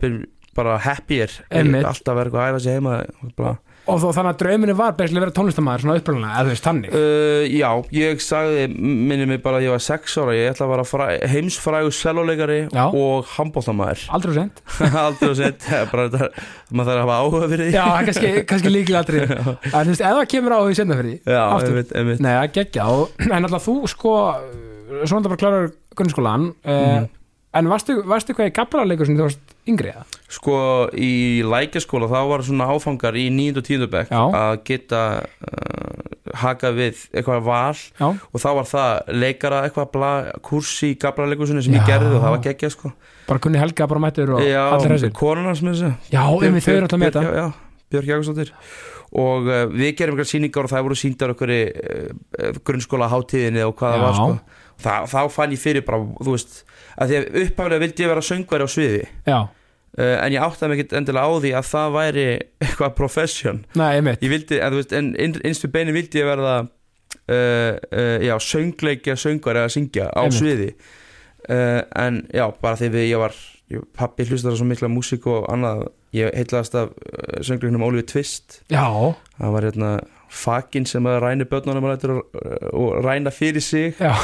been bara happier, Einmitt. alltaf verið að æfa sig heima bara, og þó þannig að drauminu var bæslega að vera tónlistamæður svona upprænlega, eða þú veist, þannig. Uh, já, ég sagði minni mig bara að ég var sex ára ég ætla að vera fræ, heimsfrægur selvoleikari og handbóltamæður aldrei sent aldrei og sett, bara þetta maður þarf að hafa áhuga fyrir því. Já, kannski, kannski líkilega aldrei. En þú veist, það kemur á því senna fyrir því já einmitt, einmitt. Nei, það geggja og, en alltaf þú sko svona það bara klárar grunnskólan mm. en varstu, varstu hvað í gabraleikur sem þú varst yngri eða? Sko í lækjaskóla þá var svona áfangar í 9. og 10. bekk Já. að geta uh, haka við eitthvað val Já, og þá var það leikara eitthvað bla, kurs í gabraleikusunni sem ég Já. gerði og það var geggjað sko bara kunni helga bara mættur og Já, allir þessir konuna sem þessi Já, einmitt þau eru alltaf með þetta Já, já, Björk Jakobsdóttir og uh, við gerum eitthvað sýningar og það voru sýndar okkur í uh, grunnskóla hátíðinni og hvað það Já. var sko Þa, þá fann ég fyrir bara, þú veist að því að upphaflega vildi ég vera söngvari á sviði Já, en ég áttaði mig ekkert endilega á því að það væri eitthvað profession. Nei, einmitt. Ég vildi, en þú veist, en inn- innst við beinu vildi ég verða uh, uh, já, söngleikja, söngar eða syngja á Einmitt. sviði. Uh, en já, bara því við ég var ég, pappi hlustar svo mikla músík og annað. Ég heitlaðast af söngleiknum Oliver Twist. Já, það var hérna fakin sem að ræni börnunum og ræna fyrir sig. Já,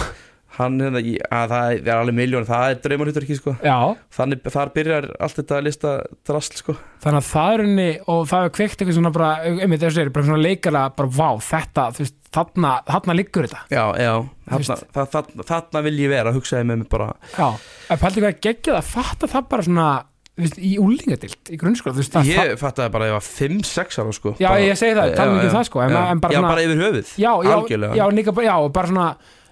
hann hérna, ég, að það er alveg miljón það er draumarhutur ekki sko. Já. Þannig þar byrjar allt þetta lista drasl sko. Þannig að það er henni og það er kveikt eitthvað svona bara, einmitt þessu er bara svona leikara bara vá, þetta, þú veist, þarna, þarna liggur þetta. Já, já, þarna, það, þarna, þarna vil ég vera hugsaði með mig bara. Já, en pældi hvað geggjað að fatta það bara svona, veist, í úlingadild í grunnskóla, veist, það Ég bara að ég var 5-6 ára sko Já, bara, ég segi það, tala ekki um það, sko, en- já, en bara Já, svona- bara yfir höfuð já, já, já, líka bara, já, bara svona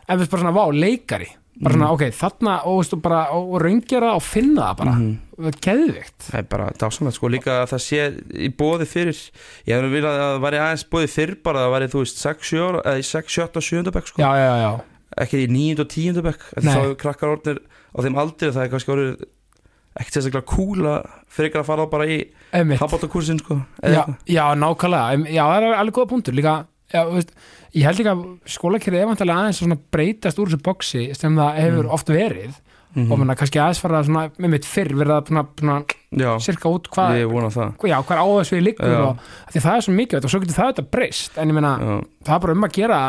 en við bara svona, vá, leikari. Bara Mhm. svona, ok, þarna, og, veistu, bara, og, raungjara og finna það bara. Mhm. það er geðvikt Það er bara dásanlega sko. Líka að það sé í bóði fyrir Ég hefði viljað að það væri aðeins bóði fyrr bara að það væri, þú veist, 6-7 ára eða í 6, 7 og 7 bekk sko. Já, já, já, já, Ekki í 9 og 10 bekk En Nei. þá eru krakkar orðnir á þeim aldrei Það er kannski orðið ekkert sérstaklega að fyrir að fara bara í einmitt. handbóttakursin sko já, eða eitthvað. já, nákvæmlega, Em, já, það er alveg góða punktur. Líka, já, veist ég held líka að skólakerið er vantilega aðeins að breytast úr þessu boksi sem það hefur oft verið. Mhm. og menna kannski aðeins fara svona, með mitt fyrr Já, sirka út hvað, ég vona það. já, hvað á þessu við liggur og það er svo mikið og svo getur það þetta breyst. En ég meina, Já, það er bara um að gera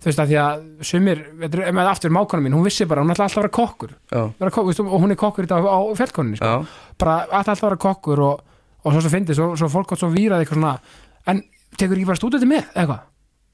þú veist að því að sumir með aftur mákona mín, hún vissi bara, hún ætla alltaf að vera kokkur. Vera kokkur, og hún er kokkur í dag á fjallkoninni sko. bara alltaf að vera kokkur og, og svo svo fyndi, svo, svo fólk átt svo víraði eitthvað svona, en tekur ekki bara stúdenti með? Eitthvað,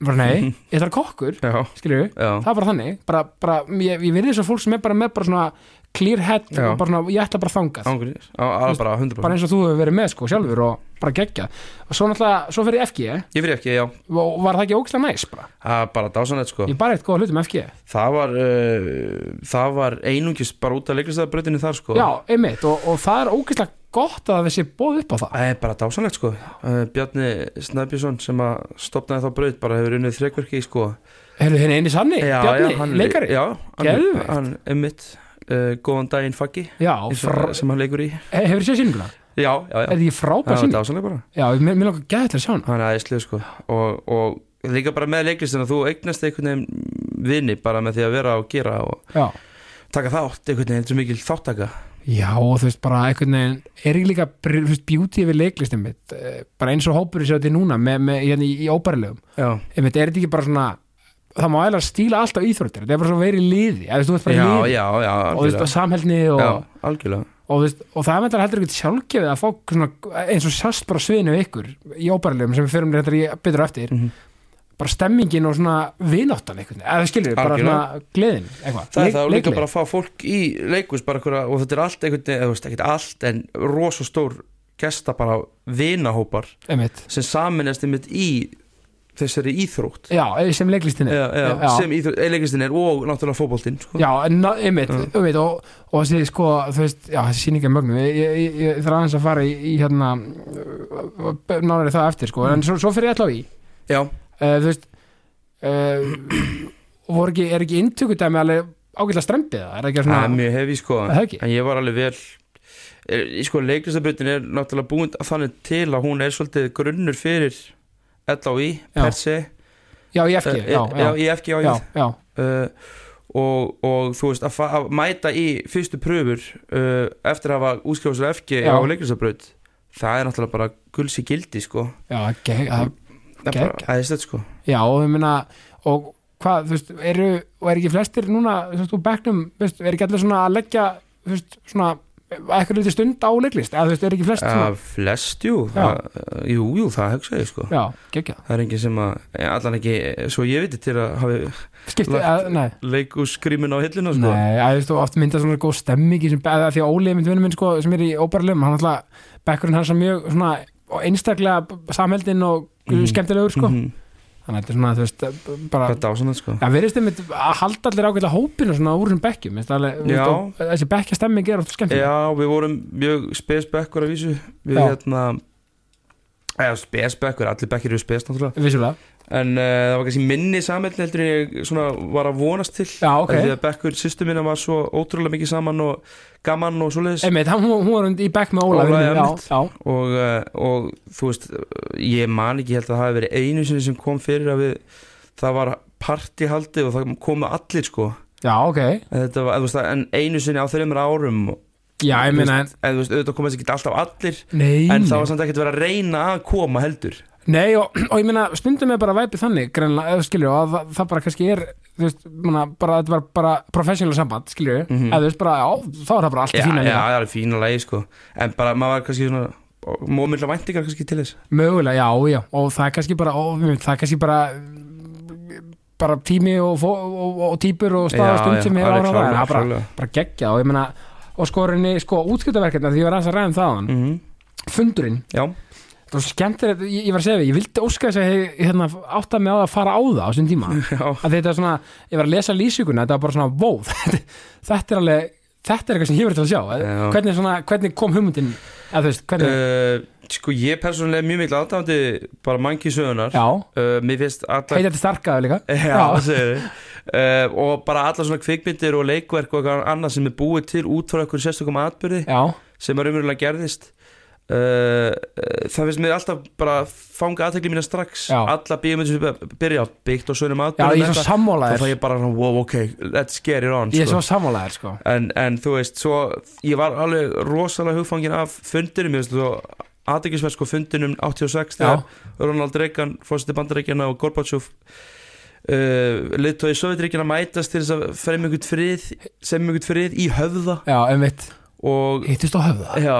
bara nei, að vera kokkur. Skilju, það er bara þannig. Bara, bara, ég, ég verði þess að fólk sem er bara með bara svona clear head, bara svona, ég ætla bara þangað. Ángurins, á, á, bara 100% bara eins og þú hefur verið með sko sjálfur og bara gegja og svo náttúrulega, svo fyrir FG Ég fyrir ekki, já, og var það ekki ógæslega næs bara? Það er bara dásanett sko. Ég bara eitt góða hlutum FG Það var, uh, það var einungis bara út af leiklistæðabröðinni þar sko. Já, einmitt, og, og það er ógæslega gott að sé bóð upp á það. Það er bara dásanlegt sko. Uh, Bjarni Snæbjörnsson sem að stopnaði þá brauð bara hefur unnið þrekverki sko. Heyrðu, henni eini sanni, Bjarni, hann, leikari? já, Já, hann, hann er mitt uh, Góðan daginn faggi sem hann leikur í. Hefur þið séð sýninguna? Já, já, já. Er frábær Það var sýning? dásanleg bara. Já, mér, langar gæði til að sjá hana. Hann er aðeinslega sko. Og, og líka bara með leiklistina þú eignast einhvern veginn vini bara með því að vera og gera og já, taka þátt einhvern veginn, þetta er mikil þáttaka já, og þú veist bara einhvern veginn, er ekki líka beauty við leiklistum mitt eh, bara eins og hópur sér þetta núna með, með, hérna, í, í óbærilegum. Já, einmitt, er þetta ekki bara svona það má eiginlega stíla alltaf íþróttir þetta er bara svo verið liði, þú veist bara já, liði. já, já, og, þú veist, og algjörlega. Samhælni og, og, veist, og það með þetta heldur ekki sjálfgefið að fá svona, eins og sast bara sviðinu við ykkur í óbærilegum sem við fyrir þetta í betur eftir. Mhm. Bara stemmingin og svona vináttan einhvern, eða skilur, bara Algjörlega. svona gleðin eitthvað, Það er það og líka bara að fá fólk í leikus bara einhverja, og þetta er allt veginn, eða þú veist, ekkert allt en rosa stór gesta bara vinahópar einmitt, sem saminast einmitt í þessari íþrótt. Já, sem leiklistin er. Já, já, sem íþrótt, eiginleikistin er og náttúrulega fótboltinn sko. Já, einmitt, einmitt og, og þessi sko, þú veist, já, þessi sýning er mögnum ég, ég, ég, ég þarf aðeins að fara í, í hérna nánari það eftir, sko, en svo, svo fyrir ég alltaf í. Já, uh, þú veist uh, ekki, er ekki inntökudæmi alveg ágætlega strempið það, er ekki það er svona mjög hefi sko. Ekki? en ég var alveg vel er, sko leiklistabrautin er náttúrulega búin þannig til að hún er svolítið grunnur fyrir LAI Já. per se. Já, í FG, Eh, já, já, í FG já, já, já, uh, og, og þú veist að, að mæta í fyrstu pröfur uh, eftir að hafa útskjáðslega FG Já. á leiklistabraut það er náttúrulega bara gulls í gildi sko. Já, ge- að- það er bara aðeins sko. Já, og ég meina og hvað, þú veist, eru og er ekki flestir núna, þú veist, úr veist, er ekki allir svona að leggja þú veist, svona, eitthvað lítið stund á leiklist? Eða þú veist, er ekki flest svona að flest, jú, það, jú, jú, það hugsa ég sko. Já, geggja, það er enginn sem að, allan ekki svo ég veit til að hafi skipti, Lagt- leikússkrímin á hillina sko. Nei, að, þú veist, og oft mynda svona góð stemming sem, að, því að Óli, mynd vinur minn sko, sem er í óbærlegum, hann alltaf bekkurinn hans er mjög svona, og einstaklega samheldinn og Mhm. skemmtilegur sko. Mhm. þannig að þetta er svona, þú veist, bara dásanlega sko. Það verðist einmitt að halda allir ágætlega hópinu svona úr þessum bekkjum. Þessi bekkja stemming er oft skemmtileg. Já, við vorum mjög spesbekkur að vísu. Við hérna spesbekkur, allir bekkir eru spes náttúrulega. Vissulega, En uh, það var kannski minni samhæll heldur en ég svona var að vonast til. Já, ok. Því að Bekkur sýstu minna var svo ótrúlega mikið saman og gaman og svoleiðis. Einmitt, hann, hún, hún var í bekk með Óla Óla, minn, einmitt. já, já, og, uh, og þú veist, ég man ekki held að það hafi verið einu sinni sem kom fyrir að við, það var partyhaldi og það komu allir sko. Já, ok. En, þetta var, þú veist, en einu sinni á þreymur árum Já, ég meina, en þú veist, auðvitað komast ekki alltaf allir nei, en það var samt ekkert verið að reyna að koma heldur Nei, og, og ég meina, stundum er bara væpið þannig, greinlega, skilju, að það, það bara kannski er, þú veist, manna, bara, þetta var bara professional samband, skilju, Mhm. eða þú veist, bara, já, þá er það bara allt í já, fína já, líka. það er fína lagi sko. En bara maður var kannski svona mómillega væntingar kannski til þess? Mögulega, já, já, og það er kannski bara, veit, það er kannski bara, bara tími og, og, og, típur og stað og stund sem er bara, bara geggja og ég meina, og skorinni, sko, útskiptaverkefna, því ég var aðeins að ræða um það á hann, mm fundurinn, já, það var skemmtilegt, ég, ég var að segja við, ég vildi óska þess að ég hérna, átta mig á að fara á það á þessum tíma. já, að þetta er svona, ég var að lesa lýsinguna þetta var bara svona, wow, þetta er alveg þetta er eitthvað sem ég verið til að sjá. Já. hvernig, svona, hvernig kom hugmyndin að þú veist, hvernig, uh, sko ég persónulega er mjög mikil aðdáðandi bara mangi sögunar já. Uh, mér finnst alla heita þetta starkaðu líka. Já, það segir þið uh, Og bara alla svona kvikmyndir og leikverk og annað sem er búið til út frá einhverju sérstökum atbyrði já, sem er umverulega gerðist uh, Það finnst mér alltaf bara fanga aðtekli mína strax. Já. Alla bíómyndir sem byrja á byggt og er svo þá sammálaðir ég bara wow, ok, let's get it on sko. sko. En, en þú veist, svo ég var alveg rosalega hugfangin af fundinum. Aðteklisverð sko fundinum 86 já, þegar Ronald Reagan, fórstið bandaríkjana og Gorbachev uh, liðtói Sovjetríkjana mætast til þess að fremja einhvern frið, sem einhvern frið í höfða. Já, og hittist á höfða. Já,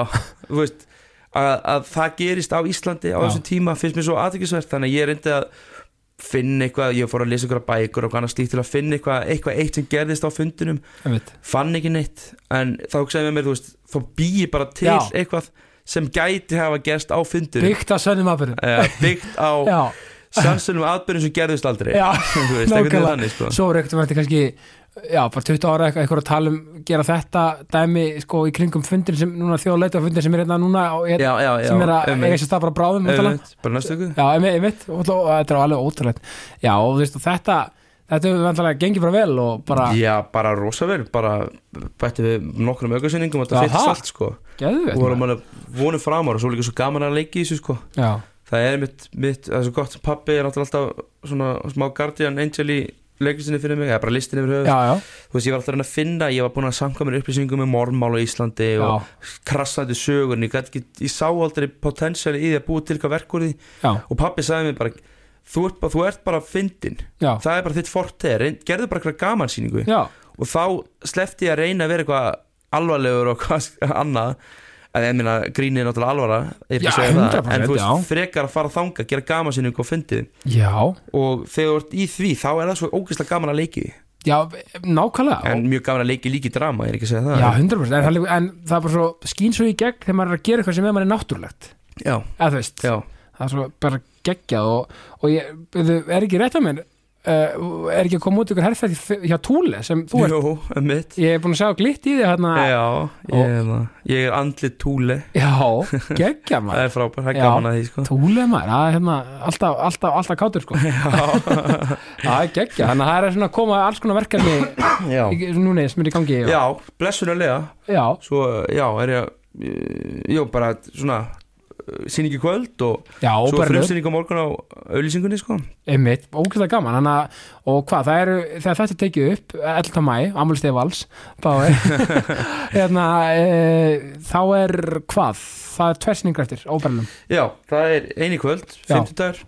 veist að, að það gerist á Íslandi á Já. þessum tíma finnst mér svo aðteklisvert þannig að ég reyndi að finna eitthvað, ég fór að lesa einhverja bækur og annað slíkt til að finna eitthvað, eitthvað eitt sem gerðist á einmitt, fann ekki neitt en þá hugsaði með mér, þú veist, þá býi bara til Já. eitthvað sem gæti hafa gerst á fundinum byggt á sönnum aðbyrðum uh, byggt á já, sannsölum atbyrjum sem gerðist aldrei já, nákvæmlega. þannig sko. svo er eitthvað þetta kannski já, bara 20 ára eitthvað, eitthvað að tala um gera þetta dæmi, sko, í kringum fundin sem núna þjóðleita fundin sem er hérna núna og, já, já, já, sem er að eiga sér stað bara bráðum bara næstu ykkur Já, einmitt, einmitt. Þetta er alveg ótrúlegt. Já, og þú veist, og þetta þetta hefur vantilega gengið bara vel og bara já, bara rosa vel, bara bætti við nokkrum aukarsyningum og þetta fyrst allt sko. Geðveikt og vorum alveg vonum framar og svo líka svo gaman að leiki í þessu sko. Já, það er mitt, mitt það er svo gott, pappi er náttúrulega alltaf svona smá guardian angel í leiklistinni fyrir mig, eða bara listinni yfir höfuð. Já, já, þú veist, ég var alltaf að finna, ég var búin að samka mér upplýsingum um mormál á Íslandi já, og krassandi sögur, ég, ekki, ég sá aldrei potensiali í því að búa til eitthvað verk úr því. Og pappi sagði mér bara þú ert þú ert bara fyndin það er bara þitt reyn- gerðu bara eitthvað gamansýningu og þá sleppti ég að reyna að vera eitthvað alvarlegur og hvað annað að ég meina grínið er náttúrulega alvara er Já, að það, 100%, en þú já. veist, frekar að fara þanga gera gamansýningu og fyndið. Já, og þegar þú ert í því, þá er það svo ógeðslega gaman að leiki já, nákvæmlega. En mjög gaman að leiki líki drama, ég er ekki að segja það. Já, 100% en, það líka- en það er bara svo skín svo í gegn þegar maður er að gera eitthvað sem er manni náttúrulegt. Já, eða þú veist, já, það er svo bara geggjað og, og ég, er ekki rétt að mér uh, er ekki að koma út ykkur herrferð hjá Túle sem þú ert, jú, mitt ég er búin að sjá glitt í því hérna, já, ég, það. ég er andlit túle já, geggjað það maður er frábær, það er gaman að því sko. Túle maður, það er hérna alltaf, alltaf, alltaf kátur sko. Það er geggjað, þannig að það er svona að koma alls konar verkefni núna sem er í gangi og, já, blessunarlega. Já, svo, já, er ég uh, já, bara svona síningi kvöld og já, svo bara frumsýning á morgun á auðlýsingunni sko einmitt, ógæslega gaman þannig að, og hvað, það eru, þegar þetta tekið upp 11. mæ, Amul Stefals hérna e, þá er hvað það er tversiningar eftir, óbærlum já, það er eini kvöld, Já. 50 dagar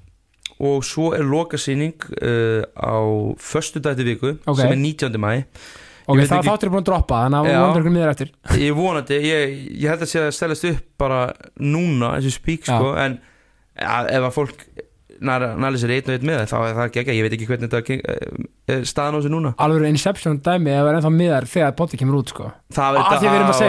og svo er lokasýning uh, á föstu dagti viku Ok. sem er 19. mæ ok, það ekki- þáttur er búin að droppa þannig að við vonum ykkur miður eftir ég vonandi, ég, ég held að sé að stelast upp bara núna, þessu spík Já. sko, en ja, ef að fólk næli sér einn og einn með það, þá er það ekki, ég veit ekki hvernig þetta geng- er staðan á þessu núna alveg Inception dæmi ef það er ennþá miðar þegar bóti kemur út sko það við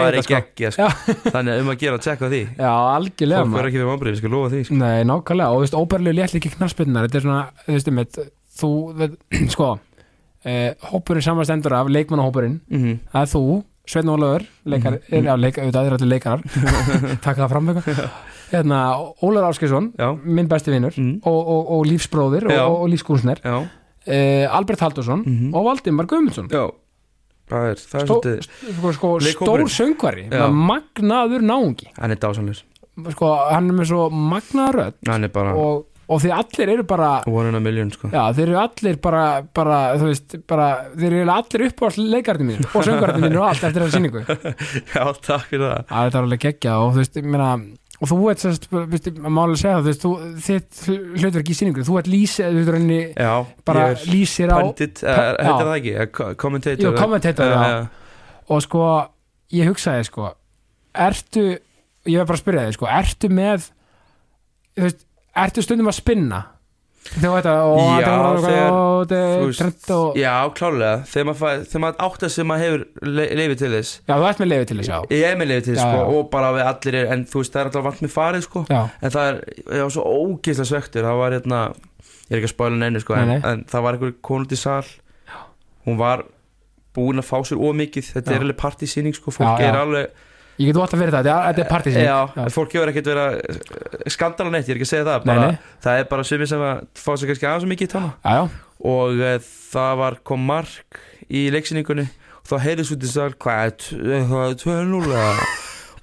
væri þetta, sko. sko. þannig um að gera að tjekka því já, algjörlega fólk verður ekki við vambrið, ég skal lofa því sko. Nei, nákvæmlega, og óbærlega létt líka knarspinnar, þetta er svona, þú veist, þú, sko, eh, hópurinn samanstendur af leikmannahópurinn, mm það er þú, Sveinn Ólafur, leikar, Mhm. já, leikar, auðvitað er allir leikarar. Taka það fram eitthvað. Hérna, Ólafur Áskesson, minn besti vinur mm. og, og, og lífsbróðir Já. og, og lífskúnsner uh, Albert Haldursson Mhm. og Valdimar Guðmundsson. Já. Það er, það er Stó, svolítið sko, sko, stór söngvari magnaður náungi. Hann er dásanlegur sko, hann er með svo magnaður rödd Hann er bara og, og því allir eru bara one in a million sko Já, þeir eru allir bara, bara þú veist, bara, þeir eru allir upp á leikarnir mínir og söngvarnir mínir og allt eftir þessa sýningu Já, takk fyrir það Það er alveg geggja og þú veist, ég meina og þú ert sérst, málega segja það þú veist, þitt hlutverk í sýningu þú ert lýs, þú veist, rauninni Já, bara lýsir á Pundit, Pa- uh, heitir já. það ekki? Eh, ko- Commentator Jú, commentator, Eh, já. og sko, ég hugsaði sko, ertu ég var bara að spyrja þig, sko, ertu með þú veist, ertu stundum að spinna? Þegar þetta og þetta og þetta Já, klálega Þegar maður, þegar maður átta sem maður hefur le leifið til þess. Já, þú ert með lefi til þess, já. Ég er með leifið til þess sko. Og bara við allir er En þú veist, það er alltaf vant með farið sko. Já, En það er, ég var svo ógeðslega svektur Það var hérna Ég er ekki að spála neinu sko en, en það var einhver konult í sal. Hún var búin að fá sér ómikið Þetta Já. er alveg partysýning sko Fólk er alveg ég get ótt að vera þetta, þetta er- er partísinn Já, fólk hefur ekkert verið að skandala neitt, ég er ekki að segja það Nei, bara, nei. Það er bara sumir sem að fá sér kannski aðeins og mikið í já, já, og e, það var kom mark í leiksýningunni og þá heyrðis út í sal hvað er t- eh, það er 2-0 eða?"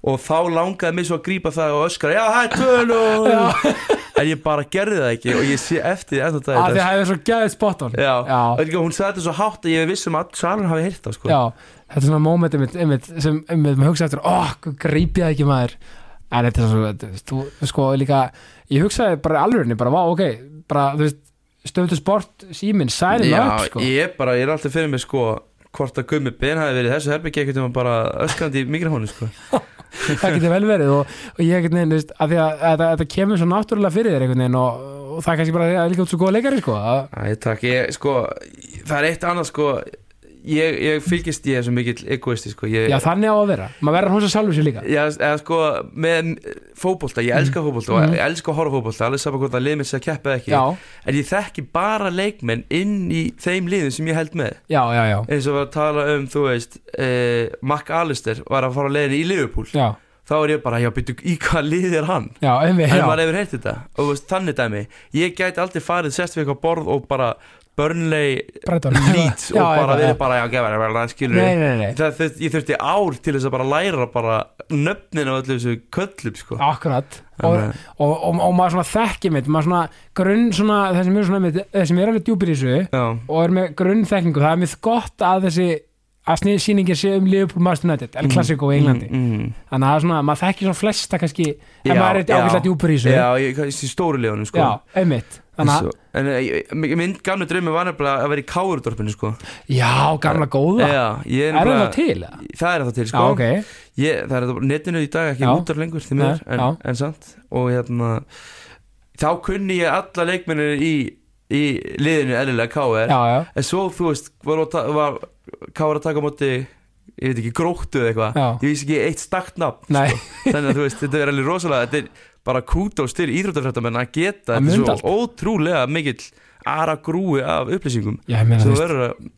Og þá langaði mig svo að grípa það og öskra já það er 2-0 en ég bara gerði það ekki og ég sé eftir því að dag þið hefur svo gæðið spot on. Já, já, líka, hún sagði þetta svo hátt að ég vissum að salun hafi heyrt það sko. þetta er svona einmitt, sem maður hugsa eftir, ó, grípið ekki maður? En þetta er svo, þú sko líka, ég hugsaði bara alvörinni bara, vá, ok, bara, þú veist stöðu sport, síminn, já, upp, sko. ég er ég er alltaf fyrir mig sko hvort að Gummi Ben hafi verið þessu herbyggja ekkert um að bara öskrandi í mikrofónu sko. það getur vel verið og, og ég þú veist, að þetta, kemur svo náttúrulega fyrir þér einhvern veginn og, og það er kannski bara líka út svo góða leikari, sko Æ, takk, ég, sko, það er eitt annað sko, ég, ég fylgist ég svo mikill egoisti sko, ég, já, þannig á að vera, maður verður hún sem sjálfur sér líka. Já, eða sko, með fótbolta, ég elska fótbolta og Mhm. ég elska að horfa á fótbolta, alveg saman hvort að lið mitt sé að keppa eða ekki, já, en ég þekki bara leikmenn inn í þeim liðum sem ég held með, já, já, já, eins og að tala um, þú veist, eh, Mac Alistair var að fara að leiðin í Liverpool, já, þá er ég bara, já, byrju, í hvað lið er hann? já, einmitt, En maður hefur heyrt þetta, og þú veist, þannig dæmi, ég gæti aldrei farið sest við eitthvað borð og bara Burnley Já, og bara verið já. bara, já, gefa það, skilur nei, nei, nei, það, það, ég þurfti ár til þess að bara læra bara nöfnin á öllu þessu köllum sko. akkurat. Og, og, og, og maður svona þekki mitt maður svona grunn svona þeir sem eru svona mitt, þeir sem eru alveg djúpir í þessu já, og er með grunn þekkingu það er mitt gott að þessi að snið sýningin sé um Liverpool Master United El Clasico í Englandi. mm, mm, þannig að það er svona, maður þekki svona flesta kannski en Já, maður er já. ákveðlega djúpur í þessu. Já, í stóru liðunum sko. Já, einmitt þannig en eh, minn gamle draumi var nefnilega að vera í káurdorpinu sko. já, gamla góða já, ég er það þá til? það er það til Já, sko. ok, ég, það er netinu í dag ekki Já. útar lengur því miður, en, já. en samt og hérna þá kunni ég alla leikmennir í, í liðinu eðlilega já, já, en svo þú veist var, var, KR að taka á móti ég veit ekki gróttu eða eitthvað Já. ég vissi ekki eitt stakt nafn nei þannig að þú veist, þetta er alveg rosalega þetta er bara kútós til íþróttafrættamenn að geta Það þetta svo ótrúlega mikill ara grúi af upplýsingum. Sem þú verður að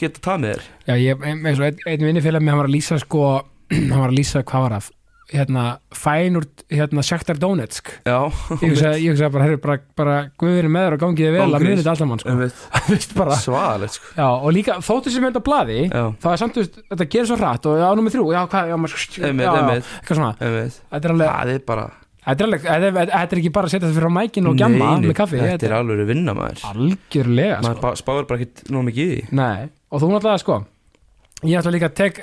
geta það með þér. Já, ég, eins og einn, einn vinnifélag með hann var að lýsa sko, hann var að lýsa hvað var það hérna, fænur, hérna, Shakhtar Donetsk. Já, ég hugsa, bara, herri, bara, bara guðinu með þér og gangiði vel að þetta alltaf sko. Veist bara, svaðalegt sko. já, og líka þóttu sem þetta blaði já, þá er samt, veist, þetta gerir svo hrætt og já, nummið þrjú, já, hvað, já, maður, já, já, eitthvað svona. Þetta er alveg, þetta er ekki bara að setja þetta fyrir á mækin og gjamma með kaffi, þetta er alveg vinna maður. Algjörlega, maður sko. ba- spáir bara ekki nóg mikið í því. Nei, og þú náttúrulega, sko ég ætla líka að tek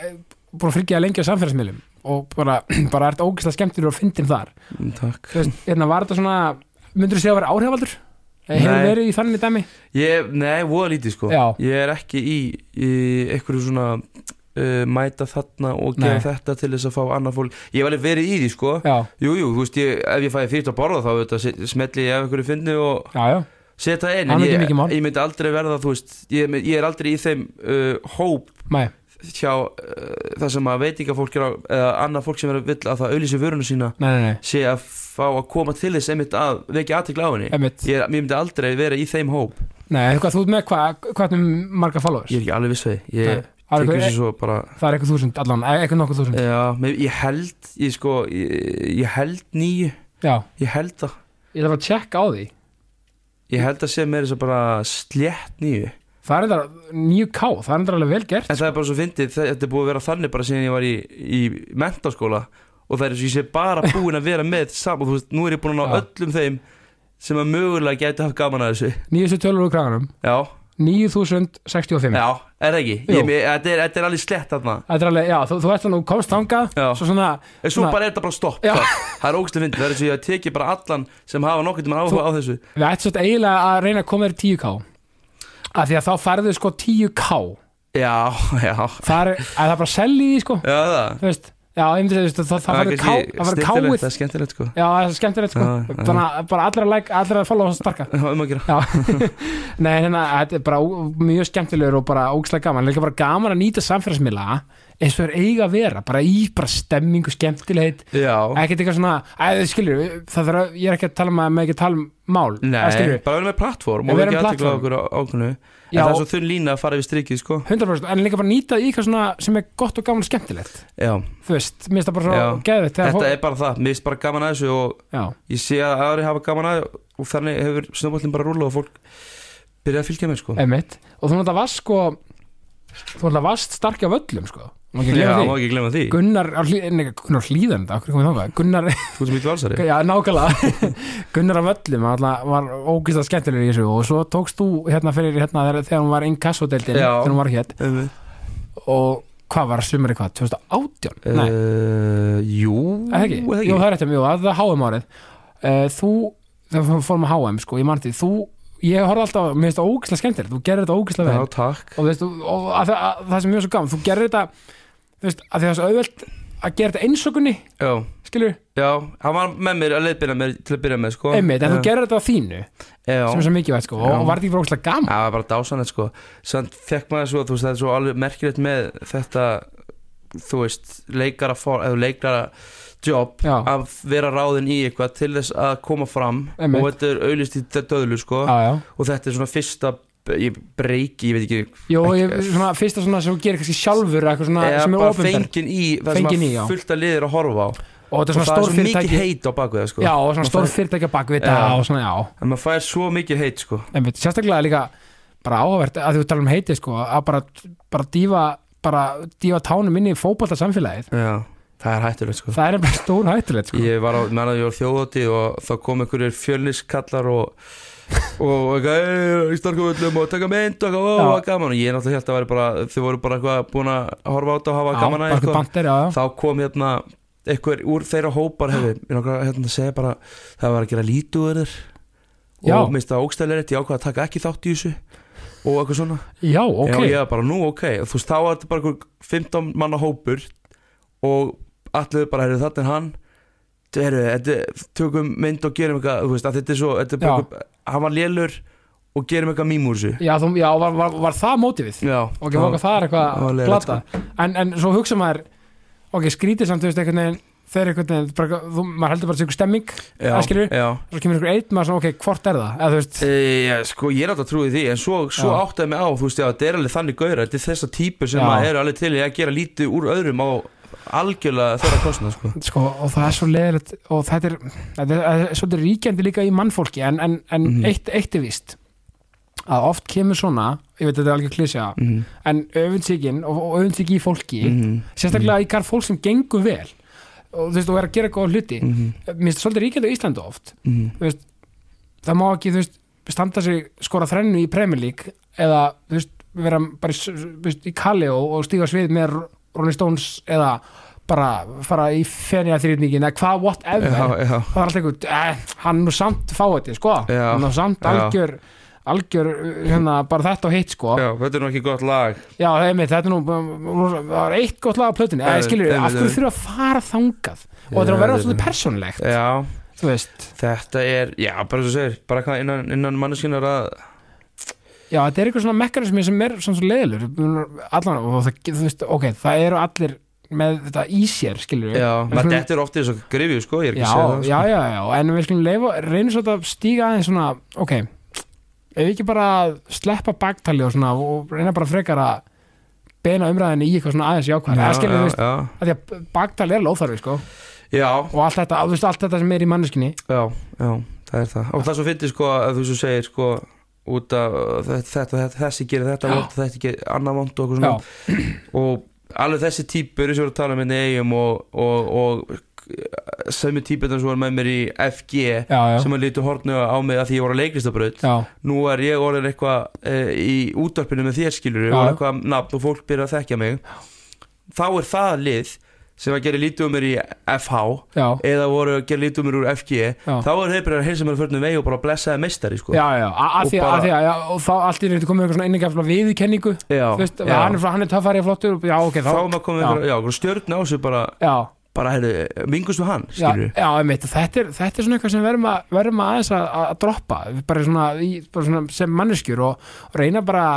búin að fylgja lengi á samfélagsmiðlum og bara, bara ert ógislega skemmtir og fyndin þar. Mm, takk. Hérna var þetta svona myndur þú segja að vera áhrifaldur hefur Nei. verið í þannig dæmi? Ég, nei, voða lítið sko. Já. ég er ekki í, í einhverju svona uh, mæta þarna og gera Nei. þetta til þess að fá annað fólk. Ég hef alveg verið í því sko. Já, jú, þú veist, ég, ef ég fæði fyrir að borða þá veit, smetli ég af einhverju finni og já, já, setja inn, Það er en ég, ég myndi aldrei verða þú veist, ég, ég er aldrei í þeim uh, hóp mæ, hjá uh, það sem að veitingafólk er á, eða annað fólk sem er að vill að það auðlýsi vöruna sína nei, nei, nei. sé að fá að koma til þess einmitt að vekja aðtekla á henni. Ég, myndi aldrei vera í þeim hóp. Nei, hvað, þú ert með er er Nei. Það er eitthvað- er þúsund allan, e- eitthvað nokkuð þúsund. Já, ég held ég sko, ég, ég held nýju já, ég held það. Ég þarf að tjekka á því. Ég held að sé mér þess að bara slétt nýju það er enda 9K, það er enda alveg vel gert en það er bara svo fyndið, þetta er búið að vera þannig bara síðan ég var í, í mentaskóla og það er eins og ég sé bara búin að vera með saman, þú veist, nú er ég búin að ná Já. öllum þeim sem að mögulega geti haft gaman að þessu. Nýjustu tölur úr kraganum. Já, 9065 já, er það ekki? Ég, mér- þetta, er, þetta er alveg slett þarna. Þetta er alveg, já, þú, þú ert þannig, þú komst þangað Já. svo svona, En svo Svona- bara er þetta bara stopp Já. það, það er ógæslega fyndið, það er eins og ég teki bara allan sem hafa nokkuð tíma áhuga á þessu. Við ættum svolítið eiginlega að reyna að koma þér í 10K af því að þá færðu sko 10K Já, já, það er, að það er bara selli í því sko. Já það? Þú veist, já, veist, það, það það skemmtilegt, K-ið það er skemmtilegt sko. Já, það er skemmtilegt sko. Já, þannig að bara allir að like, allir að follow og starka Já, um að gera. Já, nei, hérna, þetta er bara mjög skemmtilegur og bara ógislega gaman. Líka bara gaman að nýta samfélagsmiðla eins og er eiga að vera, bara í bara stemmingu, skemmtilegheit, ekkert eitthvað svona að skilur, það þarf að, ég er ekki að tala um að maður ekki að tala um mál, nei, skilur bara vera með plattform og vera ekki platform. okkur á ákveðnu En það er svo þunn lína að fara yfir strikið sko. 100% en líka bara nýta í eitthvað svona sem er gott og gaman og skemmtilegt. Já, þú veist, mér finnst það bara svo geðvitt þetta er bara það, mér finnst bara gaman að þessu og já, ég sé að aðri hafa gaman að og þannig hefur snöfbólinn bara rúla og fólk byrja að fylgja mér sko. Einmitt. Og þú náttúrulega varst sko þú náttúrulega varst starki á völlum sko Má ekki Já, gleyma má því. ekki glemma því, Gunnar á hlý- nei, Gunnar á hlýðanda, okkur komið þangað? Gunnar, þú ert mjög valsari. Já, nákvæmlega. Gunnar á völlum alltaf, var ógist að skemmtilegur í þessu og svo tókst þú hérna fyrir hérna þegar, hún var inkassodeildin Já. þegar hún var hér. Um, og hvað var sumari hvað, 2018? Nei, uh, Jú, eða ekki? Jú, það er þetta mjög, það er HM árið. Uh, Þú, við fórum að HM sko, ég mann því, þú ég horfði alltaf, mér finnst það ógislega skemmtilegt þú gerir þetta ógislega Já, vel. og, og, og að, að, að, það sem mjög svo gaman, þú gerir þetta þú veist, að því það er svo auðvelt að gera þetta einsökunni, Já, skilur já, hann var með mér að leiðbyrja mér til að byrja með sko. Einmitt, en þú Já. gerir þetta á þínu Já, sem er svo mikið vægt, sko, og, og var þetta ekki bara ógislega gaman? Það var bara dásanett sko. Samt fekk maður svo, þú veist, það er svo alveg merkilegt með þetta Þú veist, leikara for, eða leikara job Já. Að vera ráðin í eitthvað til þess að koma fram. Einmitt. Og þetta er auðlist í döðlu sko. Já, já, Og þetta er svona fyrsta ég breyki, ég veit ekki Jó, ég, svona, fyrsta svona sem þú gerir kannski sjálfur eitthvað svona eða sem er bara ofinber fengin í það Fengin sem í, já. að fullt að liðir að horfa á. Og þetta er svona það er stór svo mikið fyrirtæki. heit á baku það sko. Já, og svona stór við þetta Já. og svona, já. En maður fær svo mikið heit sko. Einmitt, sérstaklega líka bara áhverð að þú tala um heiti sko, að bara, bara dífa bara dífa tánum inn í fótbolta samfélagið já, það er hættulegt sko. Það er bara stór hættulegt sko. ég var á, menn að ég var þjóðóti og þá kom einhverjir fjölniskallar og og eitthvað, "Ey, í starkavöllum og taka mynd og eitthvað, Já. hvað gaman. Og ég náttúrulega held að væri bara, þau voru bara eitthvað búin að horfa á þetta og hafa já, gaman að eitthvað. eitthvað bandir, já, já. Þá kom hérna einhver úr þeirra hópar hefði, hérna að segja bara það var að gera Já. og minnst það ógstæðilegt, ég ákvað að taka ekki þátt í þessu og eitthvað svona. Já, ok, Já, ég var bara, nú ok, og þú veist, þá var þetta bara einhver 15 manna hópur og allir bara, heyrðu, þetta er hann tökum mynd og gerum eitthvað, þú veist, þetta er svo þetta er bara hann var lélur og gerum eitthvað mím úr þessu. Já, þú, já var, var, var það mótivið? Já, ok, það, er það var eitthvað glata en, en svo hugsa maður ok, skrítið samt, þú veist, einhvern veginn þeir einhvern veginn, bara, þú, maður heldur bara segja stemming já. svo kemur einhver eitt, maður svona, ok, hvort er það? Eða þú veist, E, já, sko, ég er alltaf trúið því en svo, svo áttaði mig á, þú veist, já, þetta er alveg þannig gauðra þetta er þessa típur sem að eru alveg til í að gera lítið úr öðrum á algjörlega þeirra kostnað, sko sko, og það er svo leðilegt og þetta er, þetta er, er svolítið ríkjandi líka í mannfólki, en, en, en Mhm. eitt, eitt er víst að oft kemur svona, ég veit þetta er alveg klísja mm en öfundsíkin og, og öfundsíki í fólki -hmm. sérstaklega í garð fólk sem gengur vel og þú veist, og er að gera góða hluti Mm -hmm. mér finnst svolítið ríkjandi á Íslandi oft Mm þú veist, það má ekki, þú veist standa sig skora þrennu í Premier League eða, þú veist, vera bara í, í Kalli og, og stíga svið með Rolling Stones eða bara fara í fenja þrýtningin eða hvað, whatever. Já, já, það er alltaf einhvern, eh, hann er nú samt fáið sko, Já. hann er nú samt algjör algjör, hérna, bara þetta og hitt sko. Já, þetta er nú ekki gott lag. Já, einmitt, þetta er nú það var eitt gott lag á plötunni, eða skilur við, einmitt, af hverju þurfa að fara þangað? Og þetta er að vera þetta er- svolítið persónlegt já, þú veist, Þetta er, já, bara svo segir bara hvað innan, innan manneskunar að já, þetta er eitthvað svona mekanismi sem er svona svo leiðilur allan, og það, þú veist, ok, það eru allir með þetta í sér, skilur við Já, maður svona- dettur ofta í þessu grifju, sko, ég er ekki já, að segja það já, sko. já, já, en við skulum leifa, reynum svo að stíga aðeins svona, ok ef við ekki bara sleppa baktali og svona og reyna bara frekar að beina umræðinni í eitthvað svona aðeins jákvæð já, það skilur, þú já, veist, já, að því að baktal er lóþarfi sko, já, og allt þetta, þú veist, allt þetta sem er í manneskinni já, já, það er það. Og það svo fyndi sko að þú svo segir sko út af þetta, þetta, þessi gerir þetta vond, þetta gerir annað vond og og alveg þessi típur sem við erum að tala um hérna eigum og, og, og sömu típur sem var með mér í FG já, já, sem að lítu hornu á mig að því ég var á leiklistabraut. Nú er ég orðin eitthvað e, í útvarpinu með þér skilur og eitthvað nafn og fólk byrja að þekkja mig. Þá er það lið sem að gera lítið um mér í FH já, eða voru að gera lítið um mér úr FG Já. þá er þeir byrjað að heilsa mér að förnum vegi og bara blessaði meistari sko. já, já, að því að, bara- að því að, þá allt í reyndi komið eitthvað svona inningafla viðkenningu, þú veist, hann er, hann er töffari og flottur, já, ok, þá þá, komið. Já, stjörn á sig bara, bara heyrðu, vingustu hann já, skilur já, einmitt, þetta er, þetta er svona eitthvað sem verðum að, verðum að aðeins að, droppa, bara svona, í, bara svona sem manneskjur og, og reyna bara,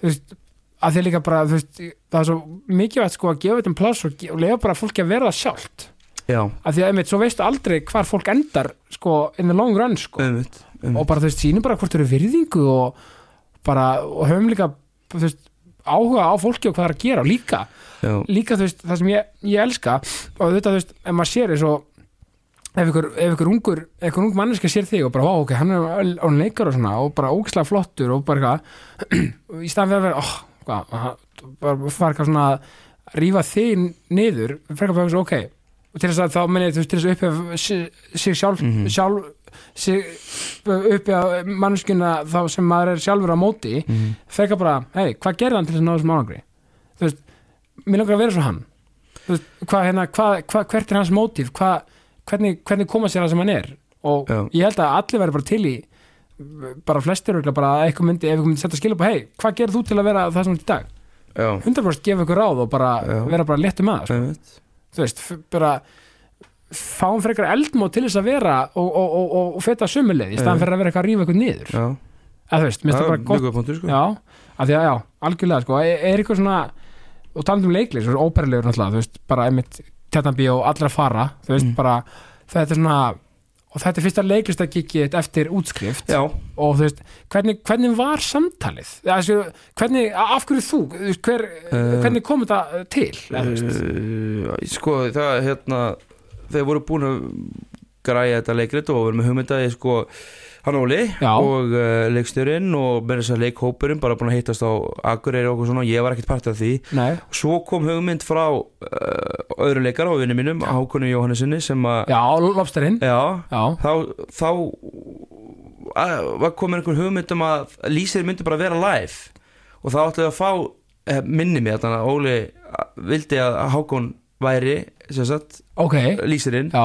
þú veist, að því líka bara, þú veist, það er svo mikilvægt sko að gefa þetta um pláss og, og lefa bara fólki að vera það sjálft, já, að því að einmitt, svo veistu aldrei hvar fólk endar, sko, in the long run, sko, umvitt og bara, þú veist, sýnum bara hvort þau eru virðingu og bara, og höfum líka, þú veist, áhuga á fólki og hvað það er að gera og líka, já, líka þú veist, það sem ég, ég elska og þetta, þú veist, ef maður sér eins og ef ykkur, ef ykkur ungur ykkur ung manneska sér þig og bara, ó, ok, hann er án leikar og svona, og bara ógislega flottur og bara í staðan fyrir að vera, ó, hvað bara fara eitthvað svona að rífa þig niður, frekar bara eitthvað, ok og til þess að þá menni, þú til þess að upphef sig, sjálf, Mhm. sjálf sig upphef manneskuna þá sem maður er sjálfur á móti Mhm. frekar bara, hei, hvað gerði hann til þess að ná þessum ánangri þú veist, mér langar að vera svo hann þú veist, hvað, hérna, hvað, hvað, hvert er hans mótíf hvað, hvernig, hvernig koma sér það sem hann er og Já. ég held að allir verður bara til í bara flestir örugglega bara að eitthvað myndi, ef eitthvað myndi setja skil upp á, hei, hvað gerir þú til að vera það sem þú ert í dag? já, 100% gefa ykkur ráð og bara Já. vera bara léttum að, sko. umvitt þú veist, bara fáum frekar eldmót til þess að vera og, og, og, og, og feta sömuleið í staðan fyrir að vera eitthvað að rífa eitthvað niður já, að þú veist, mér finnst það það bara gott punktur sko Já, af því að já, algjörlega sko, er, eitthvað svona og talandi um leikleik, svo óperlegur náttúrulega, þú veist, bara einmitt tjarnabí og allra fara, þú veist, Mm. bara þetta er svona, og þetta er fyrsta leiklistakikið eftir útskrift já, og þú veist, hvernig, hvernig var samtalið? Þessu, hvernig, af hverju þú? Hver, Eh, hvernig kom þetta til? uh, sko, það hérna þeir voru búin að græja þetta leikrit og voru með hugmyndaði sko hann Óli Já. og uh, leikstjörinn og með þess að leikhópurinn bara búin að hittast á Akureyri og okkur svona, ég var ekkert part af því. Nei, svo kom hugmynd frá uh, öðru leikara og vinni mínum, Hákonu Jóhannesinni sem að, já, lobsterinn. Þá, þá að, var komin einhver hugmynd um að lýsir myndi bara vera live. Og þá ætlaði að fá eh, minni mig þannig að Óli eh, vildi að Hákon væri sagt, ok, lýsirinn já,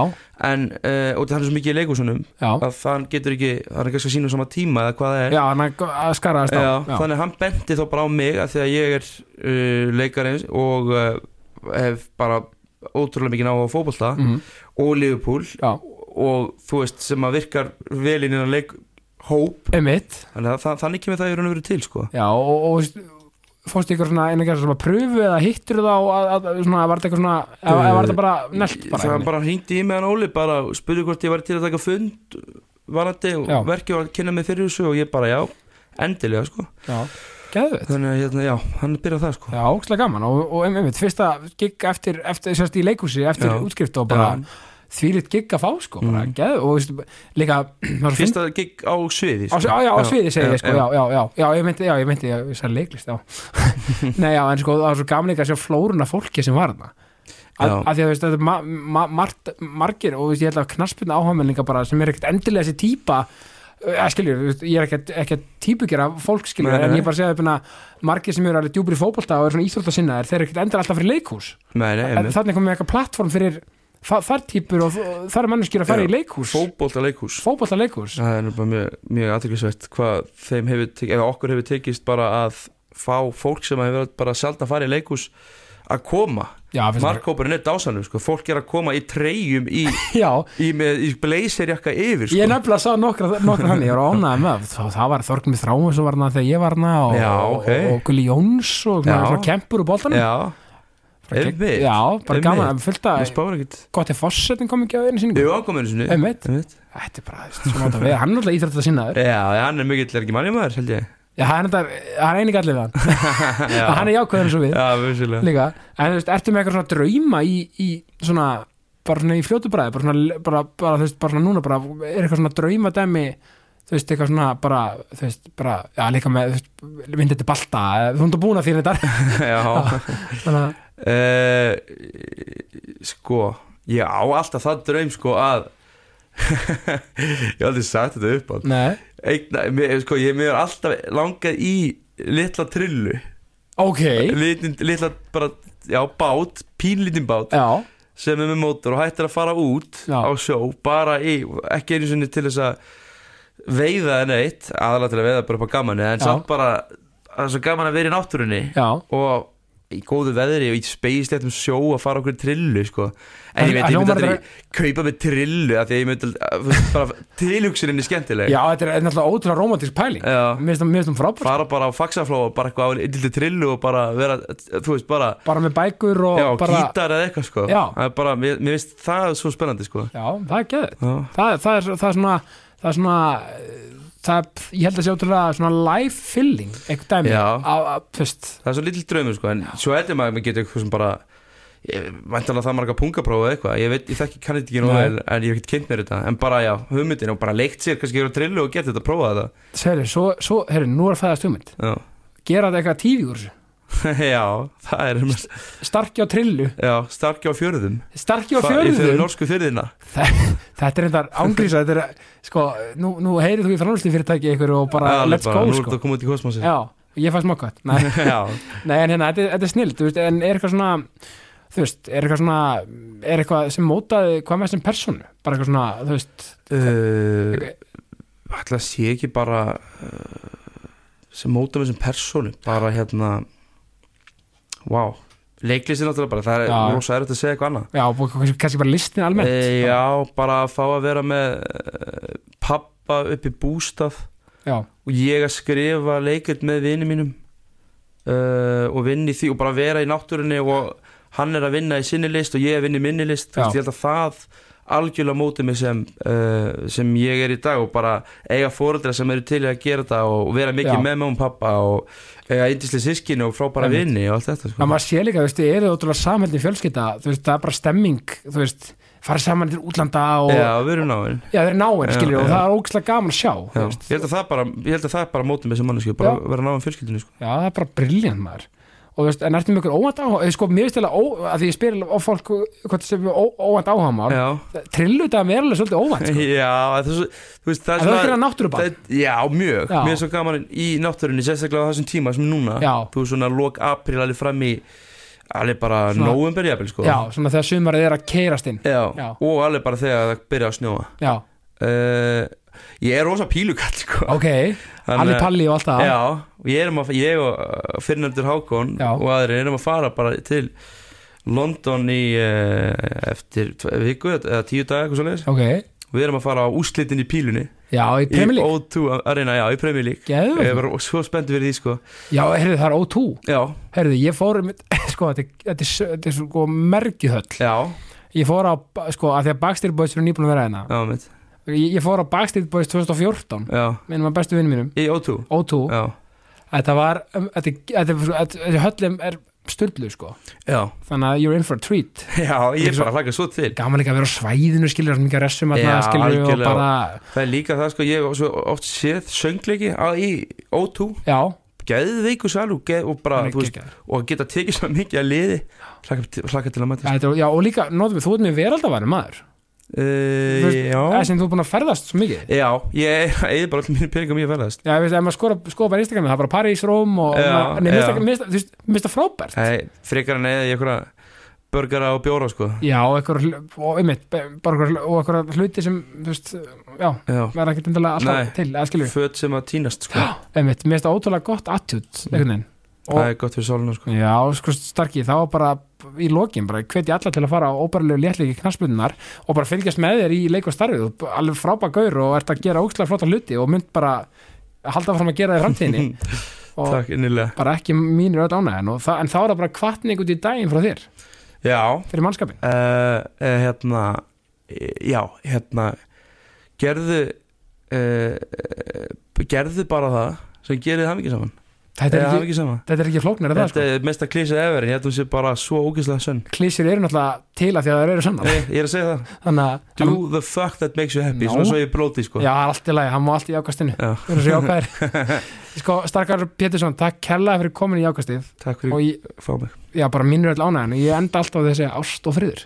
en uh, og það er svo mikið í leikusunum já. að það getur ekki, það er kannski að sína sama tíma eða hvað það er. Já, hann að skaraðast á Já, þannig hann benti þá bara á mig að því að ég er uh, leikarins og uh, hef bara ótrúlega mikið náhuga á fótbolta Mhm, og Liverpool Já, og þú veist sem að virkar vel inn í leik hóp þannig að það, þannig kemur það í raun og veru til sko. Já, og, og fórstu ykkur svona eina gerð svona pröfu eða hittur þá að, að, að svona, var þetta eitthvað svona eða var þetta bara nelt bara það einhvern bara hringdi í hann Óli bara spurði hvort ég var til að taka fund varandi og verkið var að kynna mig fyrir þessu og ég bara já, endilega sko? Já, geðveit þannig að hérna, já, hann byrjað það sko. Já, ógstlega gaman og, og einmitt, fyrsta gig eftir, eftir sérst í leikhúsi eftir útskrift og bara Já. Þvílitt gig að fá sko, bara Mhm. geð og veist, líka fyrsta gig á sviði sko. á, já, á sviði segi ég sko, já, já. já, ég meinti, já, ég já, ég sagði leiklist. Nei, já, en sko, það var svo gaman líka að sjá flóruna fólki sem var þarna. Að, að því að, veist, þetta er ma ma margt, margir og veist, ég held að knaspinu áhafmenninga bara sem er ekkert endilega þessi típa að skiljur, ég er ekkert, ekkert típugjara fólk skiljur, en ég bara segja að margir sem eru alveg djúpir í fótbolta og eru svona íþróttasinnaðir, þeir eru ekkert endilega alltaf fyrir einmitt. þannig komið eitthvað plattform fyrir þar típur og þar er manneskjur að fara í leikhús fótbolta leikhús. fótbolta leikhús það er nú bara mjög, mjög aðtryggisvert hvað þeim hefur, eða okkur hefur tekist bara að fá fólk sem hefur bara sjálf að fara í leikhús að koma. Markkópurinn er dásanum sko. fólk er að koma í treyjum í, í, með, í blazerjakka yfir Ég sko. nefnilega sá nokkra, nokkra hann, ég var ánægð með það, það var Þorgmið Þráin sem var hann þegar ég var hann og, Já, ok. og, og Gulli Jóns og kempur úr gegn- einmitt. Já, bara gaman, að ekkert. Gott ef fossetin kom ekki á einu síningu Jú, ákominu sinni. Einmitt. Þetta er bara, svona átt að vera, hann er alltaf íþrætt að sinna þér Já, hann er mikill er ekki manni maður, held ég. Já, hann er, er eini gallið við hann. Já, Hann er jákvæður eins og við. Já, vissulega. Líka. En þú veist, ertu með eitthvað svona drauma í, í svona, bara svona í fljótu bræði bara svona, bara, bara, þú veist, bara svona núna bara, er eitthvað svona draumadæmi þú veist, eitthvað svona bara, þú veist, bara já, líka með, þú veist, myndið til balta þú ert búin að þér þetta. Já, Þannig að, uh, sko ég á alltaf það draum sko að ég hef aldrei sagt þetta upp á. Eigna, sko, ég mér alltaf langað í litla trillu. Ok. Litin, litla bara, já, bát pínlítinn bát Já, sem er með mótor og hættir að fara út Já. á sjó, bara í ekki einu sinni til þess að veiða en eitt, aðalega til að veiða bara upp á gamanni, en samt bara það er svo gaman að vera í náttúrunni já. og í góðu veðri og í spegisléttum sjó að fara okkur trillu sko. en ég veit, ég myndi aldrei kaupa með trillu af því að ég myndi að- bara tilhugsunin er skemmtileg Já, þetta er náttúrulega ótrúlega romantísk pæling Já. Mér finnst það- það frábært fara bara á faxafló og bara eitthvað á lítið trillu og bara vera, þú veist, bara Bara með bækur og já, bara gítar eða eitthvað sko Já. það er bara, mér, mér finnst það svo spennandi sko Já, það er geðið Já. það, það, er, það er svona það er svona það, ég held að sé ótrúlega svona life filling eitthvað dæmi Já. á, á, það er svo lítill draumur sko en svo heldur maður að maður getur eitthvað sem bara væntanlega það marga pungaprófa eitthvað ég veit, ég þekki kannið ekki nú en ég hef ekkert kynnt mér þetta en bara já, hugmyndin og bara leikt sér kannski gera trillu og geta þetta, prófa þetta. Seri, svo, svo, herri, nú er það að já, gera þetta eitthvað tífi úr þessu já það er mest, starki á trillu, já, starki á fjörðum. Starki á Fa- í fyrir fjörðum? norsku fjörðina þetta er þetta ángrísa þetta er, sko, nú, nú heyrið þú í framlýslu fyrirtæki ykkur og bara Alveg let's bara, go, nú er sko. þetta komið út í kosmosi já, ég fæst mokkvætt nei, nei, en hérna, þetta, þetta er snill veist, en er eitthvað svona þú veist, er eitthvað svona er eitthvað sem mótaði hvað með þessum persónu? Bara eitthvað svona, þú veist uh, ætla að sé ekki bara uh, sem móta með þessum persónu bara hérna wow, leiklýsir náttúrulega bara það er rosa erfitt að segja eitthvað annað. Já, og kannski, bara listin almennt. E, já, bara að fá að vera með uh, pappa upp í bústað. Já, og ég að skrifa leikrit með vini mínum uh, og vinna í því og bara vera í náttúrunni og hann er að vinna í sinni list og ég er að vinna í minni list. Ég held að það algjörlega mótið mig sem, uh, sem ég er í dag og bara eiga fóreldra sem eru til að gera þetta og vera mikið Já. með með um pappa og eiga yndislega sískinu og frábæra vinni og allt þetta sko. maður sé líka, þú veist, þið eru ótrúlega samhældin fjölskylda, þú veist, það er bara stemming þú veist, fara saman til útlanda og Já, við erum náinn já, þeir eru náinn, Já, skiljum, og það er ógæslega gaman að sjá ég held að það bara, ég held að það bara mótið mig sem mannesku, bara vera náinn fjölskyldinu sko. já, það er bara briljant maður og þú veist, en ertu með ykkur óvænt áhuga eða sko, mér veist eða, að því ég spyr á fólk hvort sem er óvænt áhuga mál Já, trillu þetta er alveg svolítið óvænt sko. já svo, þú veist, það er það er að Það- Já, mjög, Já. mér er svo gaman í náttúrunni sérstaklega á þessum tíma sem núna. Já. þú er svona lok april alveg fram í alveg bara Svona- nóvember jafnvel sko. Já, svona þegar sumarið er að keirast inn. Já, Já. og alveg bara þegar það byrja að snjóa. Já, uh, Ég er rosa pílukall sko. Ok, allir palli og allt það. Já, og ég, að, ég og uh, Fyrnaldur Hákon Já. og aðri erum að fara bara til London í uh, eftir viku eða tíu dag eitthvað svo leiðis ok, og við erum að fara á úslitin í pílunni. Já, í í Premier League. O2 arena, já, í Premier League. Ég var svo spenntur fyrir því sko. Já, heyrðu, það er O2 Já, heyrðu, ég fór einmitt- sko, þetta, er- er, er sko mergjuhöll. Já, ég fór á, sko, að því að Backstreet Boys eru nýbúin að vera hérna. Já, mitt ég, ég fór á Backstreet Boys 2014 Já, minnum að bestu vinnum mínum, í O2 O2 Já, þetta var, um, þetta, höllum er styrlu sko. Já, þannig að you're in for a treat. Já, ég er bara að hlaka svo til. gaman líka að vera á svæðinu skilur mikið resum að Já, skilur og bara, Það er líka það sko, ég hef oft séð söngleiki í O2 já. Geðveiku salú geð, og bara, veist, og geta tekið svo mikið að liði hlaka, til- að mæta. Já, og líka, nótum við, þú ert með veraldaværi maður uh, eða sem þú er búin að ferðast svo mikið. Já, ég eigi bara allir mínu peningum ég að ferðast. Já, veist, ef maður skoða bara Instagram það er bara París, Róm og, Já, og nei, það- veist, mér finnst það frábært. Nei, frekar en eða í einhverja burgara og bjóra sko. Já, og eitthvað hluti sem, veist, já, verða ekkert endilega alltaf til, eða skilur föt sem að týnast sko. Einmitt, mér finnst það ótrúlega gott veginn. Það er gott fyrir sáluna sko. Já, sko starki, þá var bara í lokin, bara hvetja alla til að fara á óbærlegu léttlegi knarsbundunar og bara fylgjast með þér í leik og starfið. Og alveg frábæð gaur og ert að gera ógstlega flotta hluti og mynd bara halda fram að gera það í framtíðinni. Og Takk bara ekki mínir öll það, en þá er það bara kvartning út í daginn frá þér, Já, fyrir mannskapin uh, uh, hérna eh, já, hérna gerðu uh, gerðu bara það sem gerir það mikið saman þetta er ekki, þetta er ekki flóknir það Þetta sko. er mesta klísið ever en ég held að hún sé bara svo ógeðslega sönn. Klísir eru náttúrulega til að því að það eru sannar Ég ég er að segja það. Þannig að Do the fuck that makes you happy. Svona svo ég bróti sko. Já, það er allt í lagi, hann má allt í ákastinu. Við erum svo jákvæðir. Sko, Starkar Pétursson, takk kærlega fyrir komin í jákastið Takk og fyrir ég, að fá mig. Já, bara mínur öll ánægðan. Ég enda alltaf þessi ást og friður